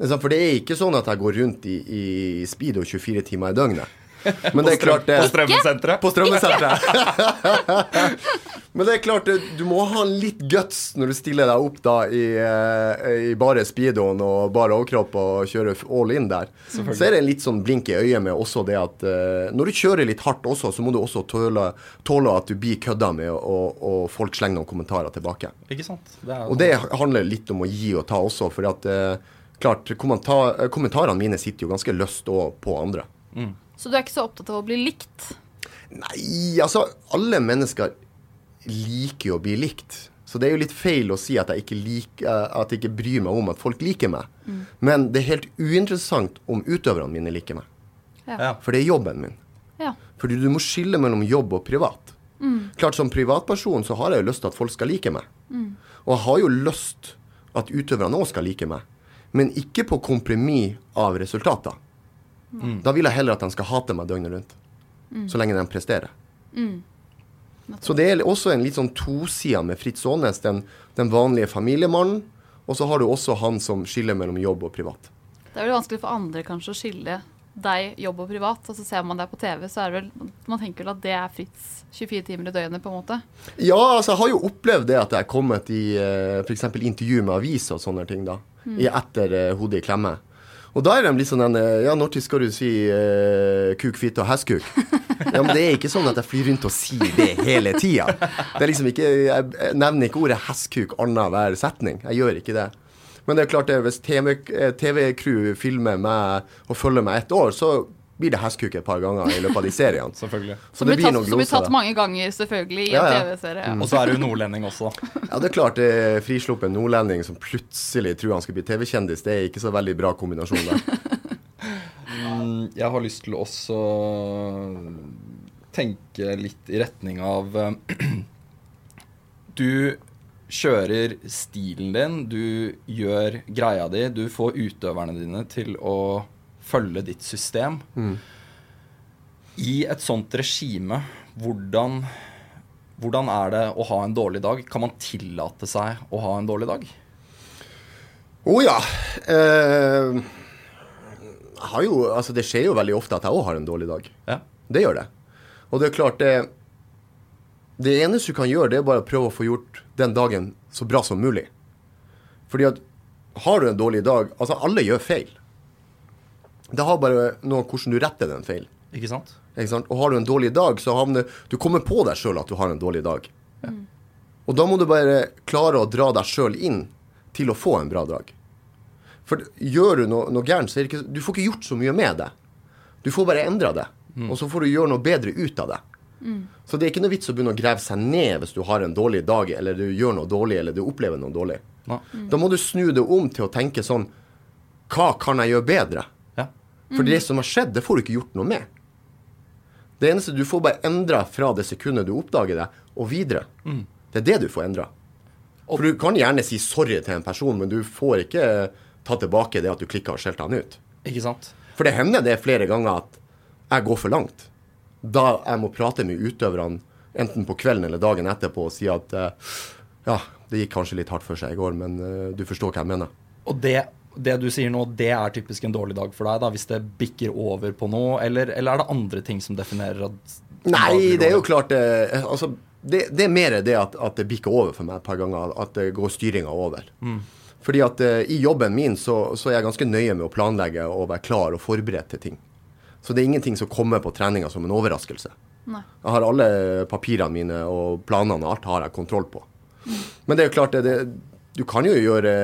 For det er ikke sånn at jeg går rundt i, i speedo 24 timer i døgnet. Men det er klart det, På strømmesenteret? På strømmesenteret. Men det er klart, du må ha litt guts når du stiller deg opp da i, eh, i bare speedoen og bare overkropp og kjører all in der. Så er det en litt sånn blink i øyet med også det at eh, når du kjører litt hardt også, så må du også tåle, tåle at du blir kødda med, og, og folk slenger noen kommentarer tilbake. Ikke sant? Det Og det handler litt om å gi og ta også, for at eh, klart, kommentar, kommentarene mine sitter jo ganske løst òg på andre. Så du er ikke så opptatt av å bli likt? Nei, altså Alle mennesker liker jo å bli likt. Så det er jo litt feil å si at jeg ikke, lik, eh, at jeg ikke bryr meg om at folk liker meg. Men det er helt uinteressant om utøverne mine liker meg. ja. For det er jobben min. Ja. Fordi du må skille mellom jobb og privat. Klart Som privatperson så har jeg jo lyst til at folk skal like meg. Og jeg har jo lyst at utøverne òg skal like meg. Men ikke på kompromiss av resultater. Da vil jeg heller at de skal hate meg døgnet rundt. Så lenge de presterer. Så det er også en litt sånn tosida med Fritz Aanes. Den, den vanlige familiemannen. Og så har du også han som skiller mellom jobb og privat. Det er vel vanskelig for andre kanskje å skille deg, jobb og privat. Og så ser man deg på TV, så er det vel Man tenker vel at det er Fritz 24 timer i døgnet, på en måte. Ja, altså jeg har jo opplevd det at jeg er kommet i eh, f.eks. intervju med aviser og sånne ting, da. I etter eh, hodet i klemme. Og da er de litt sånn den, eh, Ja, når skal du si eh, kuk, og hestkuk? Ja, men det er ikke sånn at jeg flyr rundt og sier det hele tida. Liksom Jeg nevner ikke ordet hestkuk annenhver setning. Jeg gjør ikke det. Men det er klart, det, hvis TV-crew TV-crew filmer meg og følger meg ett år, så blir det hestkuk et par ganger i løpet av de seriene. Selvfølgelig. Så Som det blir tatt, som blir tatt mange ganger, selvfølgelig, i Ja, en. TV-serie. Ja. Og så er du nordlending også. Ja, det er klart det er frisluppen nordlending som plutselig tror han skal bli TV-kjendis. Det er ikke så veldig bra kombinasjon der. Mm, Jeg har lyst til å også tenke litt i retning av eh, Du kjører stilen din, du gjør greia di, du får utøverne dine til å følge ditt system. I et sånt regime, hvordan, hvordan er det å ha en dårlig dag? Kan man tillate seg å ha en dårlig dag? Å ja. Eh, har jo, altså det skjer jo veldig ofte at jeg òg har en dårlig dag. Ja. Det gjør det. Og det er klart det Det eneste du kan gjøre, det er bare å prøve å få gjort den dagen så bra som mulig. Fordi at har du en dårlig dag Altså, alle gjør feil. Det har bare noe hvordan du retter den feil. Ikke sant? Ikke sant? Og har du en dårlig dag, så havner Du kommer på deg sjøl at du har en dårlig dag. Og da må du bare klare å dra deg sjøl inn til å få en bra dag. For gjør du noe, noe gærent, så er det ikke Du får ikke gjort så mye med det. Du får bare endra det. Og så får du gjøre noe bedre ut av det. Så det er ikke noe vits å begynne å grave seg ned hvis du har en dårlig dag, eller du gjør noe dårlig, eller du opplever noe dårlig. Nei. Da må du snu det om til å tenke sånn Hva kan jeg gjøre bedre? For det som har skjedd, det får du ikke gjort noe med. Det eneste Du får bare endra fra det sekundet du oppdager det, og videre. Det er det du får endra. For du kan gjerne si sorry til en person, men du får ikke ta tilbake det at du klikka og skjelte han ut. Ikke sant? For det hender det flere ganger at jeg går for langt. Da jeg må prate med utøverne enten på kvelden eller dagen etterpå og si at eh, ja, det gikk kanskje litt hardt for seg i går, men eh, du forstår hva jeg mener. Og det, det du sier nå, det er typisk en dårlig dag for deg, da, hvis det bikker over på noe? Eller, eller er det andre ting som definerer at Nei, det er jo klart det, altså, det, det er mer det at, at det bikker over for meg et par ganger. At det går styringa over. Fordi at eh, i jobben min så, så er jeg ganske nøye med å planlegge og være klar og forberedt til ting. Så det er ingenting som kommer på treninga som en overraskelse. Nei. Jeg har alle papirene mine og planene og alt har jeg kontroll på. Men det er jo klart, det, det, du kan jo gjøre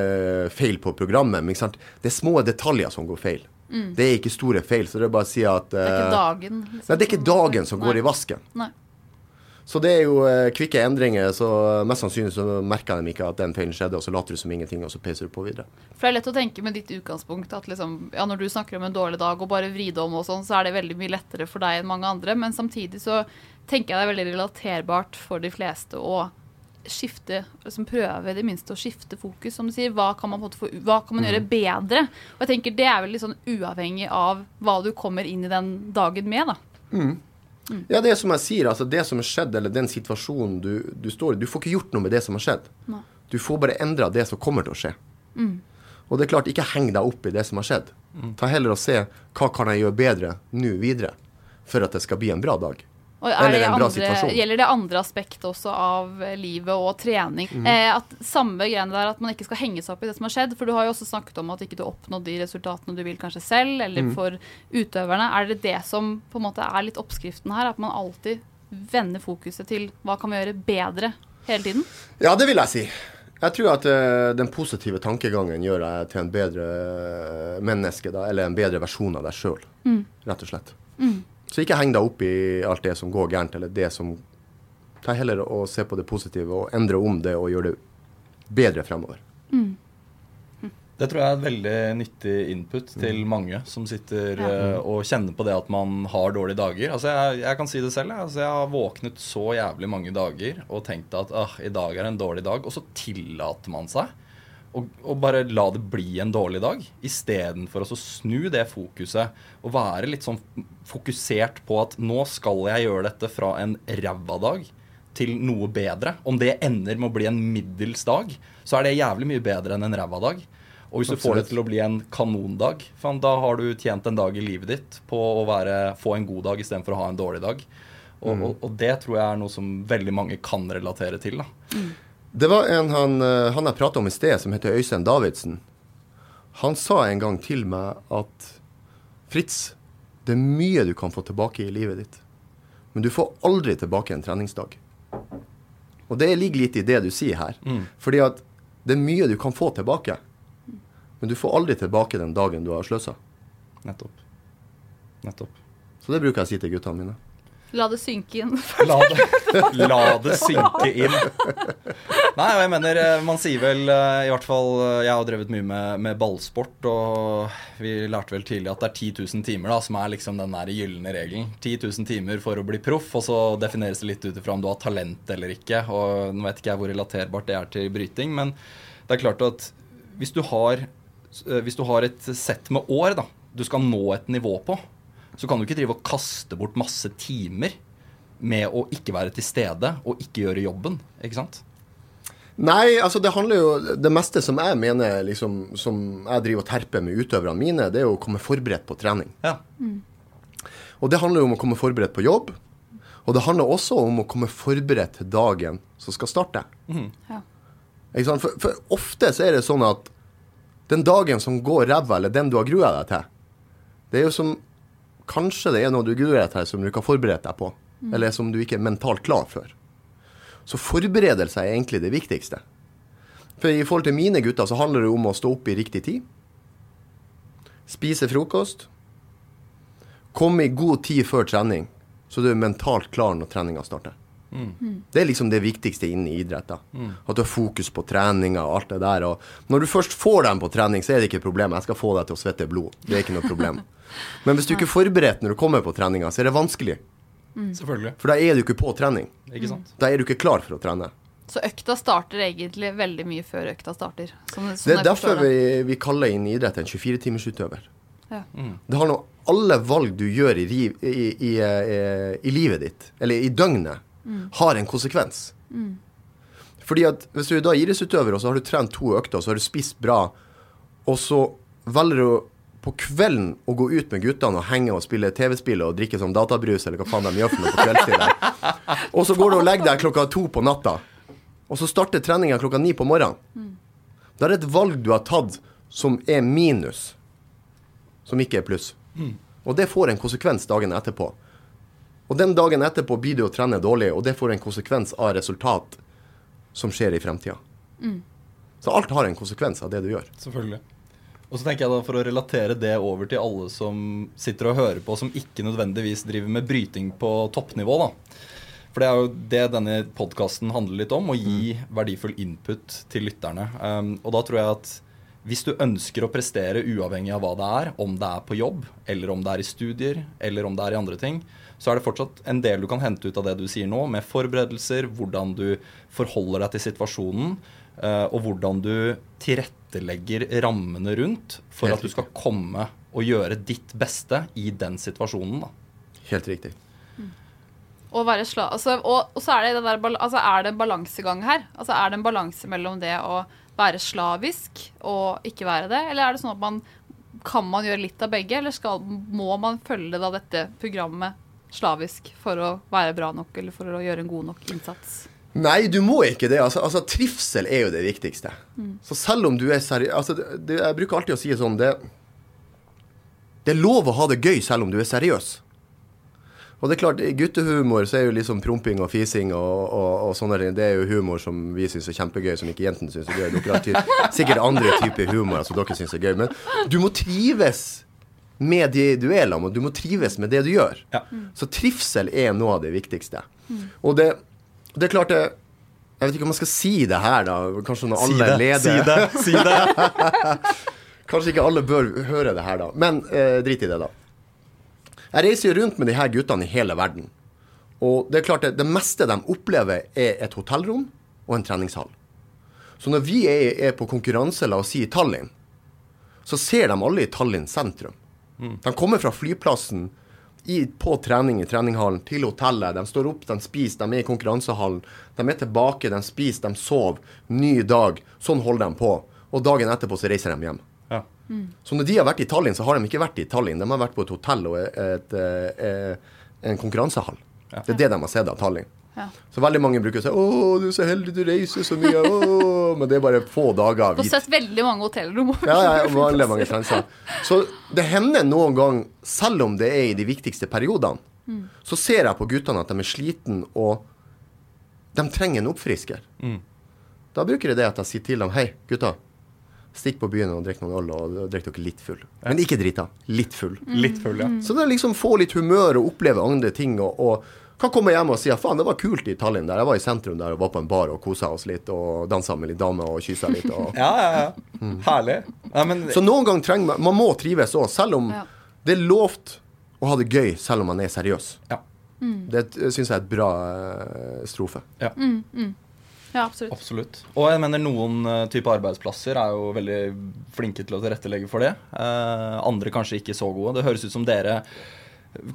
feil på programmet, men det er små detaljer som går feil. Det er ikke store feil, så det er bare å si at Det er ikke eh, dagen. liksom, Nei, det er ikke dagen som går Nei. i vasken. Nei. Så det er jo eh, kvikke endringer, så mest sannsynlig så merker de ikke at den feilen skjedde, og så later du som ingenting, og så peiser du på videre. For det er lett å tenke med ditt utgangspunkt at liksom, ja, når du snakker om en dårlig dag og bare vri det om og sånn, så er det veldig mye lettere for deg enn mange andre. Men samtidig så tenker jeg det er veldig relaterbart for de fleste å skifte, liksom prøve det minste å skifte fokus. Som du sier, hva kan man, på en måte få, hva kan man gjøre bedre? Og jeg tenker det er vel litt sånn uavhengig av hva du kommer inn i den dagen med, da. Ja, det er som jeg sier, altså det som har skjedd, eller den situasjonen du, du står i, du får ikke gjort noe med det som har skjedd. Nei. Du får bare endra det som kommer til å skje. Og det er klart, ikke heng deg opp i det som har skjedd. Ta heller og se hva kan jeg gjøre bedre nå videre, for at det skal bli en bra dag. Er Eller det en bra andre, situasjon. gjelder det andre aspektet også av livet og trening? Mm. Eh, at Samme greiene der at man ikke skal henge seg opp i det som har skjedd. For du har jo også snakket om at ikke du oppnådde de resultatene du vil kanskje selv, eller mm. for utøverne. Er det det som på en måte er litt oppskriften her? At man alltid vender fokuset til hva kan vi gjøre bedre hele tiden? Ja, det vil jeg si. Jeg tror at uh, den positive tankegangen gjør deg til en bedre eh, menneske, da, eller en bedre versjon av deg sjøl, rett og slett. Så ikke heng deg opp i alt det som går gærent, eller det som Ta heller og se på det positive og endre om det og gjøre det bedre fremover. Det tror jeg er et veldig nyttig input til mange som sitter uh, og kjenner på det at man har dårlige dager. Altså jeg, jeg kan si det selv. jeg. Altså jeg har våknet så jævlig mange dager og tenkt at uh, i dag er en dårlig dag, og så tillater man seg å bare la det bli en dårlig dag, istedenfor å snu det fokuset og være litt sånn fokusert på at nå skal jeg gjøre dette fra en ræva dag til noe bedre. Om det ender med å bli en middels dag, så er det jævlig mye bedre enn en ræva dag. Og hvis du får det til å bli en kanondag, faen, da har du tjent en dag i livet ditt på å være, få en god dag istedenfor å ha en dårlig dag. Og, og, og det tror jeg er noe som veldig mange kan relatere til. da. Det var en han, eh, han jeg prata om i sted, som heter Øystein Davidsen. Han sa en gang til meg at Fritz, det er mye du kan få tilbake i livet ditt, men du får aldri tilbake en treningsdag. Og det ligger litt i det du sier her. Fordi at det er mye du kan få tilbake, men du får aldri tilbake den dagen du har sløsa. Nettopp. Nettopp. Så det bruker jeg å si til guttene mine. La det synke inn. La det, la det synke inn. Nei, og jeg mener, eh, man sier vel eh, I hvert fall eh, Jeg har drevet mye med, med ballsport, og vi lærte vel tidlig at det er 10 000 timer da, som er liksom den der gylne regelen. 10 000 timer for å bli proff, og så defineres det litt ut ifra om du har talent eller ikke. Og Nå vet ikke jeg hvor relaterbart det er til bryting, men det er klart at hvis du har, hvis du har et sett med år da, du skal nå et nivå på, så kan du ikke drive og kaste bort masse timer med å ikke være til stede og ikke gjøre jobben. Ikke sant? Nei, altså det handler jo Det meste som jeg mener liksom, som jeg driver og terper med utøverne mine, det er jo å komme forberedt på trening. Ja. Og det handler jo om å komme forberedt på jobb. Og det handler også om å komme forberedt til dagen som skal starte. Ja. Ikke sant? For, for ofte så er det sånn at den dagen som går ræva, eller den du har grua deg til, det er jo som Kanskje det er noe du gruer deg til som du ikke har forberedt deg på, eller som du ikke er mentalt klar for. Så forberedelse er egentlig det viktigste. For i forhold til mine gutter så handler det om å stå opp i riktig tid. Spise frokost. Komme i god tid før trening, så du er mentalt klar når treninga starter. Det er liksom det viktigste innen idrett. da. At du har fokus på treninga og alt det der. Og når du først får dem på trening, så er det ikke et problem. Jeg skal få deg til å svette blod. Det er ikke noe problem. Men hvis du ikke er forberedt når du kommer på treninga, så er det vanskelig. Selvfølgelig. For da er du ikke på trening. Ikke sant? Da er du ikke klar for å trene. Så økta starter egentlig veldig mye før økta starter. Som, som Det er derfor vi, vi kaller inn idrett en 24-timersutøver. Ja. Det handler om alle valg du gjør i, i, i, eh, i livet ditt, eller i døgnet, har en konsekvens. Fordi at hvis du er da idrettsutøver, og så har du trent to økter, og så har du spist bra, og så velger du på kvelden å gå ut med guttene og henge og spille TV-spill og drikke sånn databrus, eller hva faen de gjør for noe på kveldstid. Og så går du og legger deg klokka to på natta, og så starter treninga klokka ni på morgenen. Da er det et valg du har tatt som er minus, som ikke er pluss. Og det får en konsekvens dagen etterpå. Og den dagen etterpå blir du å trene dårlig, og det får en konsekvens av resultat som skjer i fremtida. Så alt har en konsekvens av det du gjør. Selvfølgelig. Og så tenker jeg da For å relatere det over til alle som sitter og hører på, som ikke nødvendigvis driver med bryting på toppnivå. da. For det er jo det denne podkasten handler litt om, å gi verdifull input til lytterne. Um, og da tror jeg at hvis du ønsker å prestere uavhengig av hva det er, om det er på jobb, eller om det er i studier, eller om det er i andre ting, så er det fortsatt en del du kan hente ut av det du sier nå, med forberedelser, hvordan du forholder deg til situasjonen, og hvordan du tilrettelegger rammene rundt for Helt at du skal komme og gjøre ditt beste i den situasjonen. da. Helt riktig. Å være sla altså, og, og så er det, det der, altså, er det en balansegang her. Altså, er det en balanse mellom det å være slavisk og ikke være det, eller er det sånn at man kan man gjøre litt av begge, eller skal, må man følge da dette programmet slavisk for å være bra nok, eller for å gjøre en god nok innsats? Nei, du må ikke det. Altså, altså Trivsel er jo det viktigste. Så selv om du er seriøs altså, Jeg bruker alltid å si sånn det, det er lov å ha det gøy selv om du er seriøs. Og det er klart, i guttehumor så er jo liksom promping og fising og, og, og sånne ting. Det er jo humor som vi syns er kjempegøy, som ikke jentene syns er gøy. Dere har sikkert andre typer humor som dere syns er gøy. Men du må trives med de du er sammen med. Du må trives med det du gjør. Ja. Så trivsel er noe av det viktigste. Og det, det er klart det Jeg vet ikke om jeg skal si det her, da. Kanskje når Si alle det, leder si det, si det. Kanskje ikke alle bør høre det her, da. Men eh, drit i det, da. Jeg reiser jo rundt med de her guttene i hele verden. Og det er klart det, det meste de opplever, er et hotellrom og en treningshall. Så når vi er, er på konkurranse, la oss si i Tallinn, så ser de alle i Tallinn sentrum. De kommer fra flyplassen i, på trening i treninghallen til hotellet. De står opp, de spiser, de er i konkurransehallen. De er tilbake, de spiser, de sover. Ny dag. Sånn holder de på. Og dagen etterpå så reiser de hjem. Ja. Så når de har vært i Tallinn, så har de ikke vært i Tallinn. De har vært på et hotell og et, et, et, en konkurransehall. Det er det de har sett av Tallinn. Ja. Så veldig mange bruker å si 'Å, du er så heldig, du reiser så mye', å, men det er bare få dager. Du har Vi, sett veldig mange hotellrom. ja, ja, veldig mange franser. Så det hender noen gang, selv om det er i de viktigste periodene, så ser jeg på guttene at de er sliten og de trenger en oppfrisker. Da bruker jeg det at jeg sier til dem 'Hei, gutta. Stikk på byen og drikk noen øl, og drikk dere litt full'. Men ikke drita. Litt full. Litt full, ja. Så det er liksom få litt humør og oppleve andre ting. Og, og kan komme hjem og si at faen, det var kult i Tallinn. der Jeg var i sentrum der og var på en bar og kosa oss litt og dansa med litt damer og kyssa litt. Og. Ja, ja, ja. Herlig. Ja, men Så noen ganger trenger man Man må trives òg, selv om Ja. det er lovt å ha det gøy selv om man er seriøs. Ja. Det syns jeg er et bra eh, strofe. ja. Ja, absolutt. Absolutt. Og jeg mener noen uh, type arbeidsplasser er jo veldig flinke til å tilrettelegge for det. Eh, andre kanskje ikke så gode. Det høres ut som dere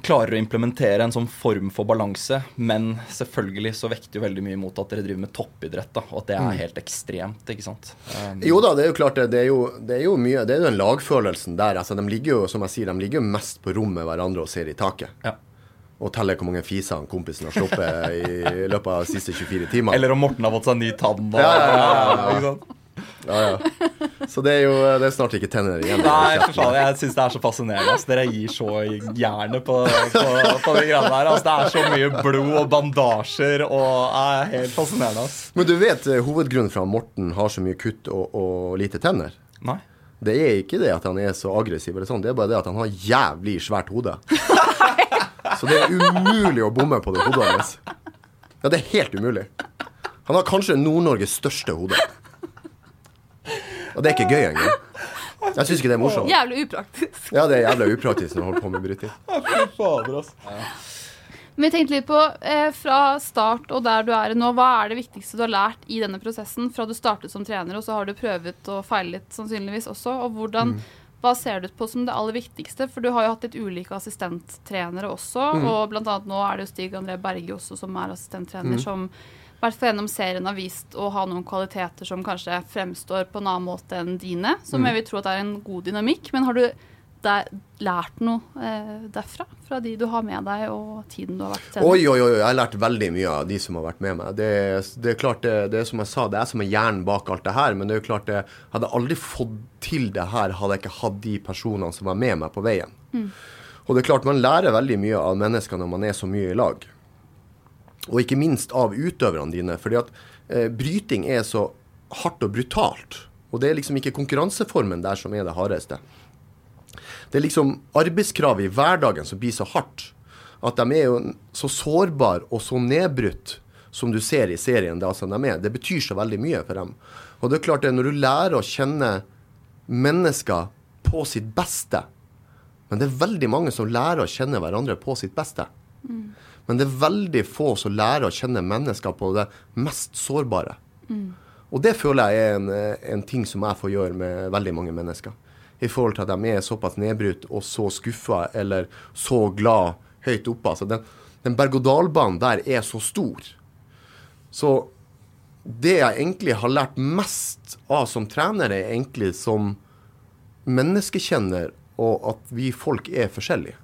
klarer å implementere en sånn form for balanse, men selvfølgelig så vekter jo veldig mye mot at dere driver med toppidrett, da, og at det er helt ekstremt, ikke sant. Um, Jo da, det er jo klart det. Det er jo, det er jo mye Det er jo den lagfølelsen der. Altså, de ligger jo, som jeg sier, de ligger jo mest på rom med hverandre og ser i taket. Ja. Og teller hvor mange fiser han kompisen har sluppet i løpet av de siste 24 timene. Eller om Morten har fått seg ny tann. Da. Ja, ja, ja, ja. Ja, ja. Så det er jo det er snart ikke tenner igjen. Nei, for faen, jeg syns det er så fascinerende. Altså. Dere gir så jernet på, på, på de greiene der. Altså, Det er så mye blod og bandasjer og er helt fascinerende. Altså. Men du vet eh, hovedgrunnen for at Morten har så mye kutt og, og lite tenner? Nei. Det er ikke det at han er så aggressiv, eller sånn, det er bare det at han har jævlig svært hode. Så det er umulig å bomme på det hodet hans. Ja, det er helt umulig. Han har kanskje Nord-Norges største hode. Og det er ikke gøy engang. Jeg syns ikke det er morsomt. Jævlig upraktisk. Ja, det er jævlig upraktisk når du holder på med bryting. Fy fader, altså. Men jeg tenkte litt på, eh, fra start og der du er nå, hva er det viktigste du har lært i denne prosessen? Fra du startet som trener, og så har du prøvet og feilet sannsynligvis også. Og hvordan, hva ser du på som det aller viktigste? For du har jo hatt litt ulike assistenttrenere også, og blant annet nå er det jo Stig André Berge også som er assistenttrener, som i hvert fall gjennom serien har vist å ha noen kvaliteter som kanskje fremstår på en annen måte enn dine, som jeg vil tro at er en god dynamikk. Men har du der, lært noe eh, derfra? Fra de du har med deg, og tiden du har vært trener? Oi, oi, oi, jeg har lært veldig mye av de som har vært med meg. Det, det er klart, det, det er som jeg sa, det er som er hjernen bak alt det her. Men det er jo klart, jeg hadde aldri fått til det her hadde jeg ikke hatt de personene som var med meg på veien. Og det er klart, man lærer veldig mye av mennesker når man er så mye i lag. Og ikke minst av utøverne dine. fordi at eh, bryting er så hardt og brutalt. Og det er liksom ikke konkurranseformen der som er det hardeste. Det er liksom arbeidskravet i hverdagen som blir så hardt. At de er jo så sårbare og så nedbrutt som du ser i serien. Det, altså de er. det betyr så veldig mye for dem. Og det er klart det, når du lærer å kjenne mennesker på sitt beste Men det er veldig mange som lærer å kjenne hverandre på sitt beste. Men det er veldig få som lærer å kjenne mennesker på det mest sårbare. Og det føler jeg er en, en ting som jeg får gjøre med veldig mange mennesker. I forhold til at de er såpass nedbrutt og så skuffa eller så glad høyt oppe. Altså den, den berg-og-dal-banen der er så stor. Så det jeg egentlig har lært mest av som trener, er egentlig som menneskekjenner, og at vi folk er forskjellige.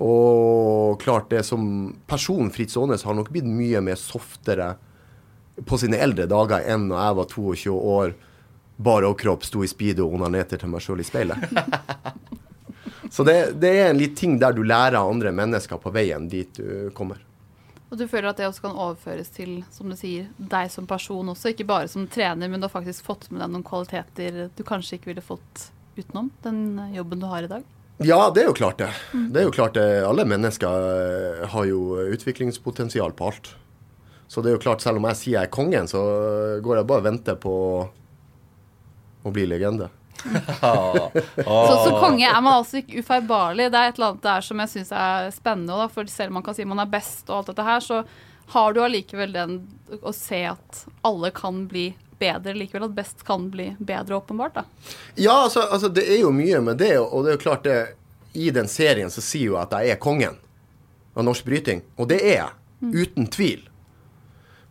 Og klart det som person, Fritz Aanes, har nok blitt mye mer softere på sine eldre dager enn når jeg var 22 år, bare overkropp, sto i speedo og onanerte til meg sjøl i speilet. Så det, det er en litt ting der du lærer andre mennesker på veien dit du kommer. Og du føler at det også kan overføres til, som du sier, deg som person også, ikke bare som trener, men du har faktisk fått med deg noen kvaliteter du kanskje ikke ville fått utenom den jobben du har i dag? Ja, det er jo klart det. Det er jo klart det. Alle mennesker eh, har jo utviklingspotensial på alt. Så det er jo klart, selv om jeg sier jeg er kongen, så går jeg bare og venter på å bli legende. Så som konge er man altså ikke ufeilbarlig. Det er et eller annet der som jeg syns er spennende. Da. For selv om man kan si man er best og alt dette her, så har du allikevel den å se at alle kan bli bedre likevel. At best kan bli bedre, åpenbart. da. Ja, altså, altså det er jo mye med det, og det er jo klart det I den serien så sier jo at jeg er kongen av norsk bryting, og det er jeg. Uten tvil.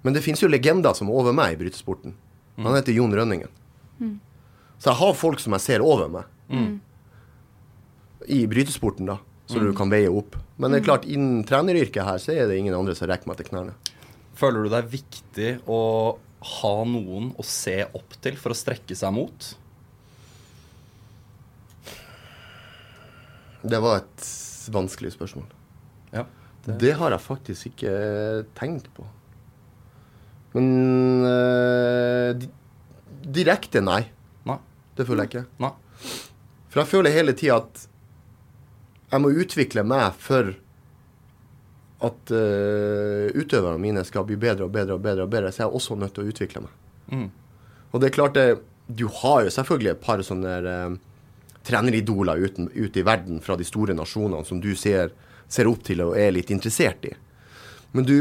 Men det finnes jo legender som er over meg i brytesporten. Han heter Jon Rønningen. Så jeg har folk som jeg ser over meg i brytesporten, da. Så du kan veie opp. Men det er klart, innen treneryrket her, så er det ingen andre som rekker meg til knærne. Føler du det er viktig å ha noen å se opp til for å strekke seg mot? Det var et vanskelig spørsmål. Ja. Det har jeg faktisk ikke tenkt på. Men uh, di direkte, nei. Nei. Det føler jeg ikke. Nei. For jeg føler hele tida at jeg må utvikle meg for at uh, utøverne mine skal bli bedre og bedre og bedre, og bedre, så jeg er også nødt til å utvikle meg. Mm. Og det er klart det, Du har jo selvfølgelig et par sånne uh, treneridoler uten, ute i verden fra de store nasjonene som du ser, ser opp til og er litt interessert i. Men du,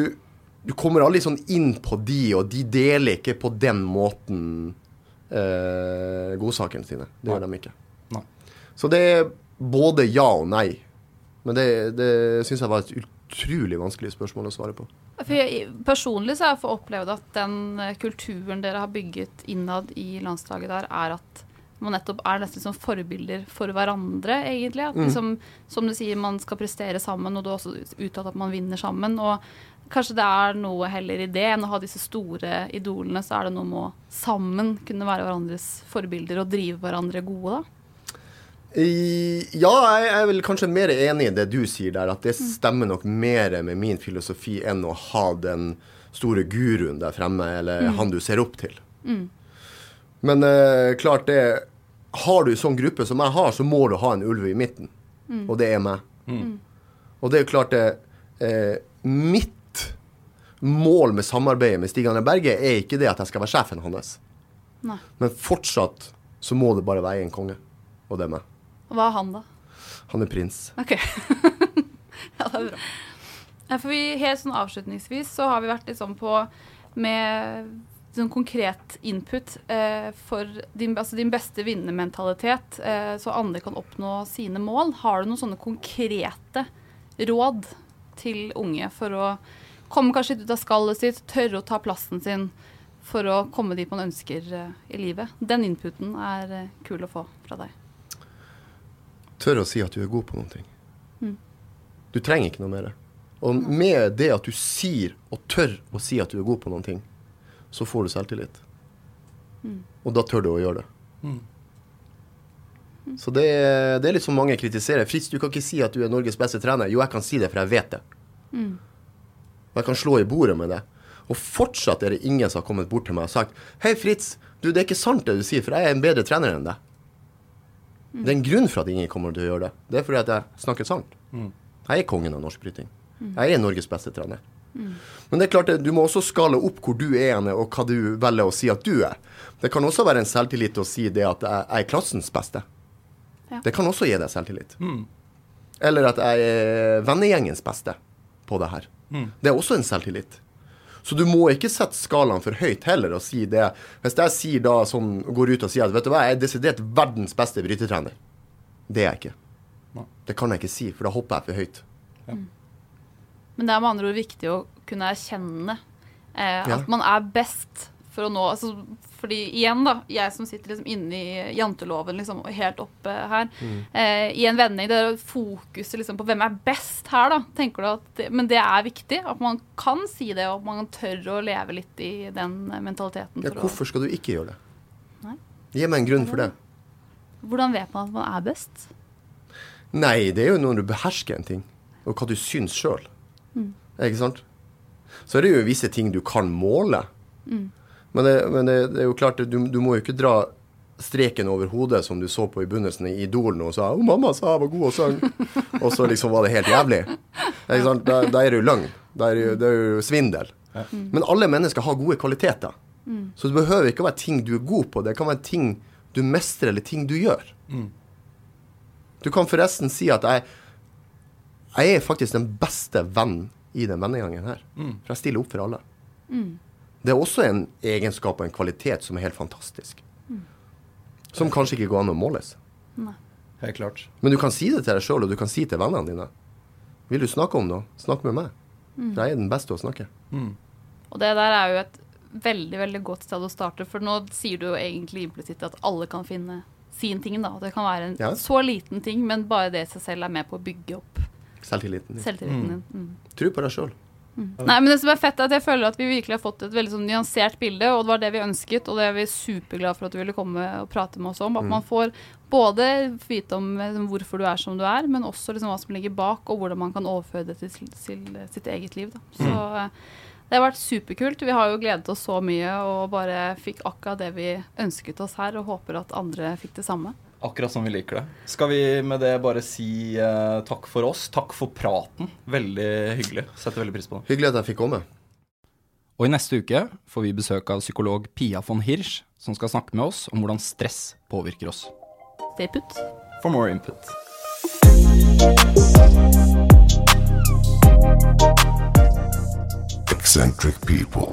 du kommer aldri sånn inn på de, og de deler ikke på den måten uh, godsakene sine. Det gjør de ikke. Nei. Så det er både ja og nei. Men det, det syns jeg var et utrolig vanskelig spørsmål å svare på. For jeg, personlig så har jeg fått opplevd at den eh, kulturen dere har bygget innad i landslaget der, er at man nettopp er nesten som forbilder for hverandre, egentlig. At liksom, som du sier, man skal prestere sammen, og du har også uttalt at man vinner sammen. Og kanskje det er noe heller i det enn å ha disse store idolene, så er det noe med å sammen kunne være hverandres forbilder og drive hverandre gode, da. Ja, jeg er vel kanskje mer enig i det du sier der, at det stemmer nok mer med min filosofi enn å ha den store guruen der fremme, eller han du ser opp til. Men eh, klart det Har du sånn gruppe som jeg har, så må du ha en ulv i midten. Og det er meg. Og det er jo klart det eh, Mitt mål med samarbeidet med Stig Arne Berge er ikke det at jeg skal være sjefen hans. Nei. Men fortsatt så må det bare være en konge. Og det er meg. Hva er han, da? Han er prins. Ok. ja, det er bra. For vi, helt sånn avslutningsvis så har vi vært litt sånn på med sånn konkret input eh, for din, altså din beste vinnermentalitet, eh, så andre kan oppnå sine mål. Har du noen sånne konkrete råd til unge for å komme kanskje litt ut av skallet sitt, tørre å ta plassen sin for å komme dit man ønsker eh, i livet? Den inputen er eh, kul å få fra deg. Tør å si at du er god på noen ting Du trenger ikke noe mer. Og med det at du sier og tør å si at du er god på noen ting, så får du selvtillit. Og da tør du å gjøre det. Så det, det er litt som mange kritiserer. Fritz, du kan ikke si at du er Norges beste trener. Jo, jeg kan si det, for jeg vet det. Og jeg kan slå i bordet med det. Og fortsatt er det ingen som har kommet bort til meg og sagt Hei, Fritz, du, det er ikke sant det du sier, for jeg er en bedre trener enn deg. Det er en grunn for at ingen kommer til å gjøre det. Det er fordi at jeg snakker sant. Jeg er kongen av norsk bryting. Jeg er Norges beste trener. Men det er klart, du må også skale opp hvor du er henne, og hva du velger å si at du er. Det kan også være en selvtillit å si det at jeg er klassens beste. Ja. Det kan også gi deg selvtillit. Eller at jeg er vennegjengens beste på det her. Det er også en selvtillit. Så du må ikke sette skalaen for høyt heller og si det. Hvis jeg sier da som går ut og sier at vet du hva, jeg er desidert verdens beste brytetrener. Det er jeg ikke. Det kan jeg ikke si, for da hopper jeg for høyt. Men det er med andre ord viktig å kunne erkjenne eh, Ja. at man er best for å nå altså, Fordi igjen, da, jeg som sitter liksom inne i janteloven liksom, helt oppe her, Mm. eh, i en vending, det er fokuset liksom, på hvem er best her, da. Tenker du at men det er viktig at man kan si det, og at man tør å leve litt i den mentaliteten. Ja, hvorfor skal du ikke gjøre det? Nei. Gi meg en grunn for det. Hvordan vet man at man er best? Nei, det er jo når du behersker en ting, og hva du syns sjøl. Ikke sant? Så er det jo visse ting du kan måle. Men, det, men det, det er jo klart, du, du må jo ikke dra streken over hodet som du så på i begynnelsen i Idol og sa 'Å, mamma sa jeg var god og sang', og så liksom var det helt jævlig. Ikke sant? Da, da er det jo løgn. Da er det jo, det er jo svindel. Men alle mennesker har gode kvaliteter. Så det behøver ikke å være ting du er god på. Det kan være ting du mestrer, eller ting du gjør. Du kan forresten si at jeg, jeg er faktisk den beste venn i den vennegjengen her. For jeg stiller opp for alle. Det er også en egenskap og en kvalitet som er helt fantastisk. Som kanskje ikke går an å måles. Helt klart. Men du kan si det til deg sjøl, og du kan si til vennene dine. Vil du snakke om noe, snakk med meg. For jeg er den beste å snakke. Og det der er jo et veldig veldig godt sted å starte, for nå sier du jo egentlig implisitt at alle kan finne sin ting. da. Det kan være en Ja. så liten ting, men bare det i seg selv er med på å bygge opp Selvtilliten din. selvtilliten din. Mm. Tro på deg sjøl. Nei, men det som er fett er at jeg føler at vi virkelig har fått et veldig sånn nyansert bilde, og det var det vi ønsket, og det er vi superglade for at du ville komme og prate med oss om. At man får både vite om liksom, hvorfor du er som du er, men også liksom, hva som ligger bak, og hvordan man kan overføre det til, til sitt eget liv. Da. Så mm. det har vært superkult. Vi har jo gledet oss så mye og bare fikk akkurat det vi ønsket oss her, og håper at andre fikk det samme. Akkurat som vi liker det. Skal vi med det bare si uh, takk for oss? Takk for praten. Veldig hyggelig. Setter veldig pris på det. Hyggelig at jeg fikk komme. Og i neste uke får vi besøk av psykolog Pia von Hirsch, som skal snakke med oss om hvordan stress påvirker oss. Stay put. For more input. Eccentric people.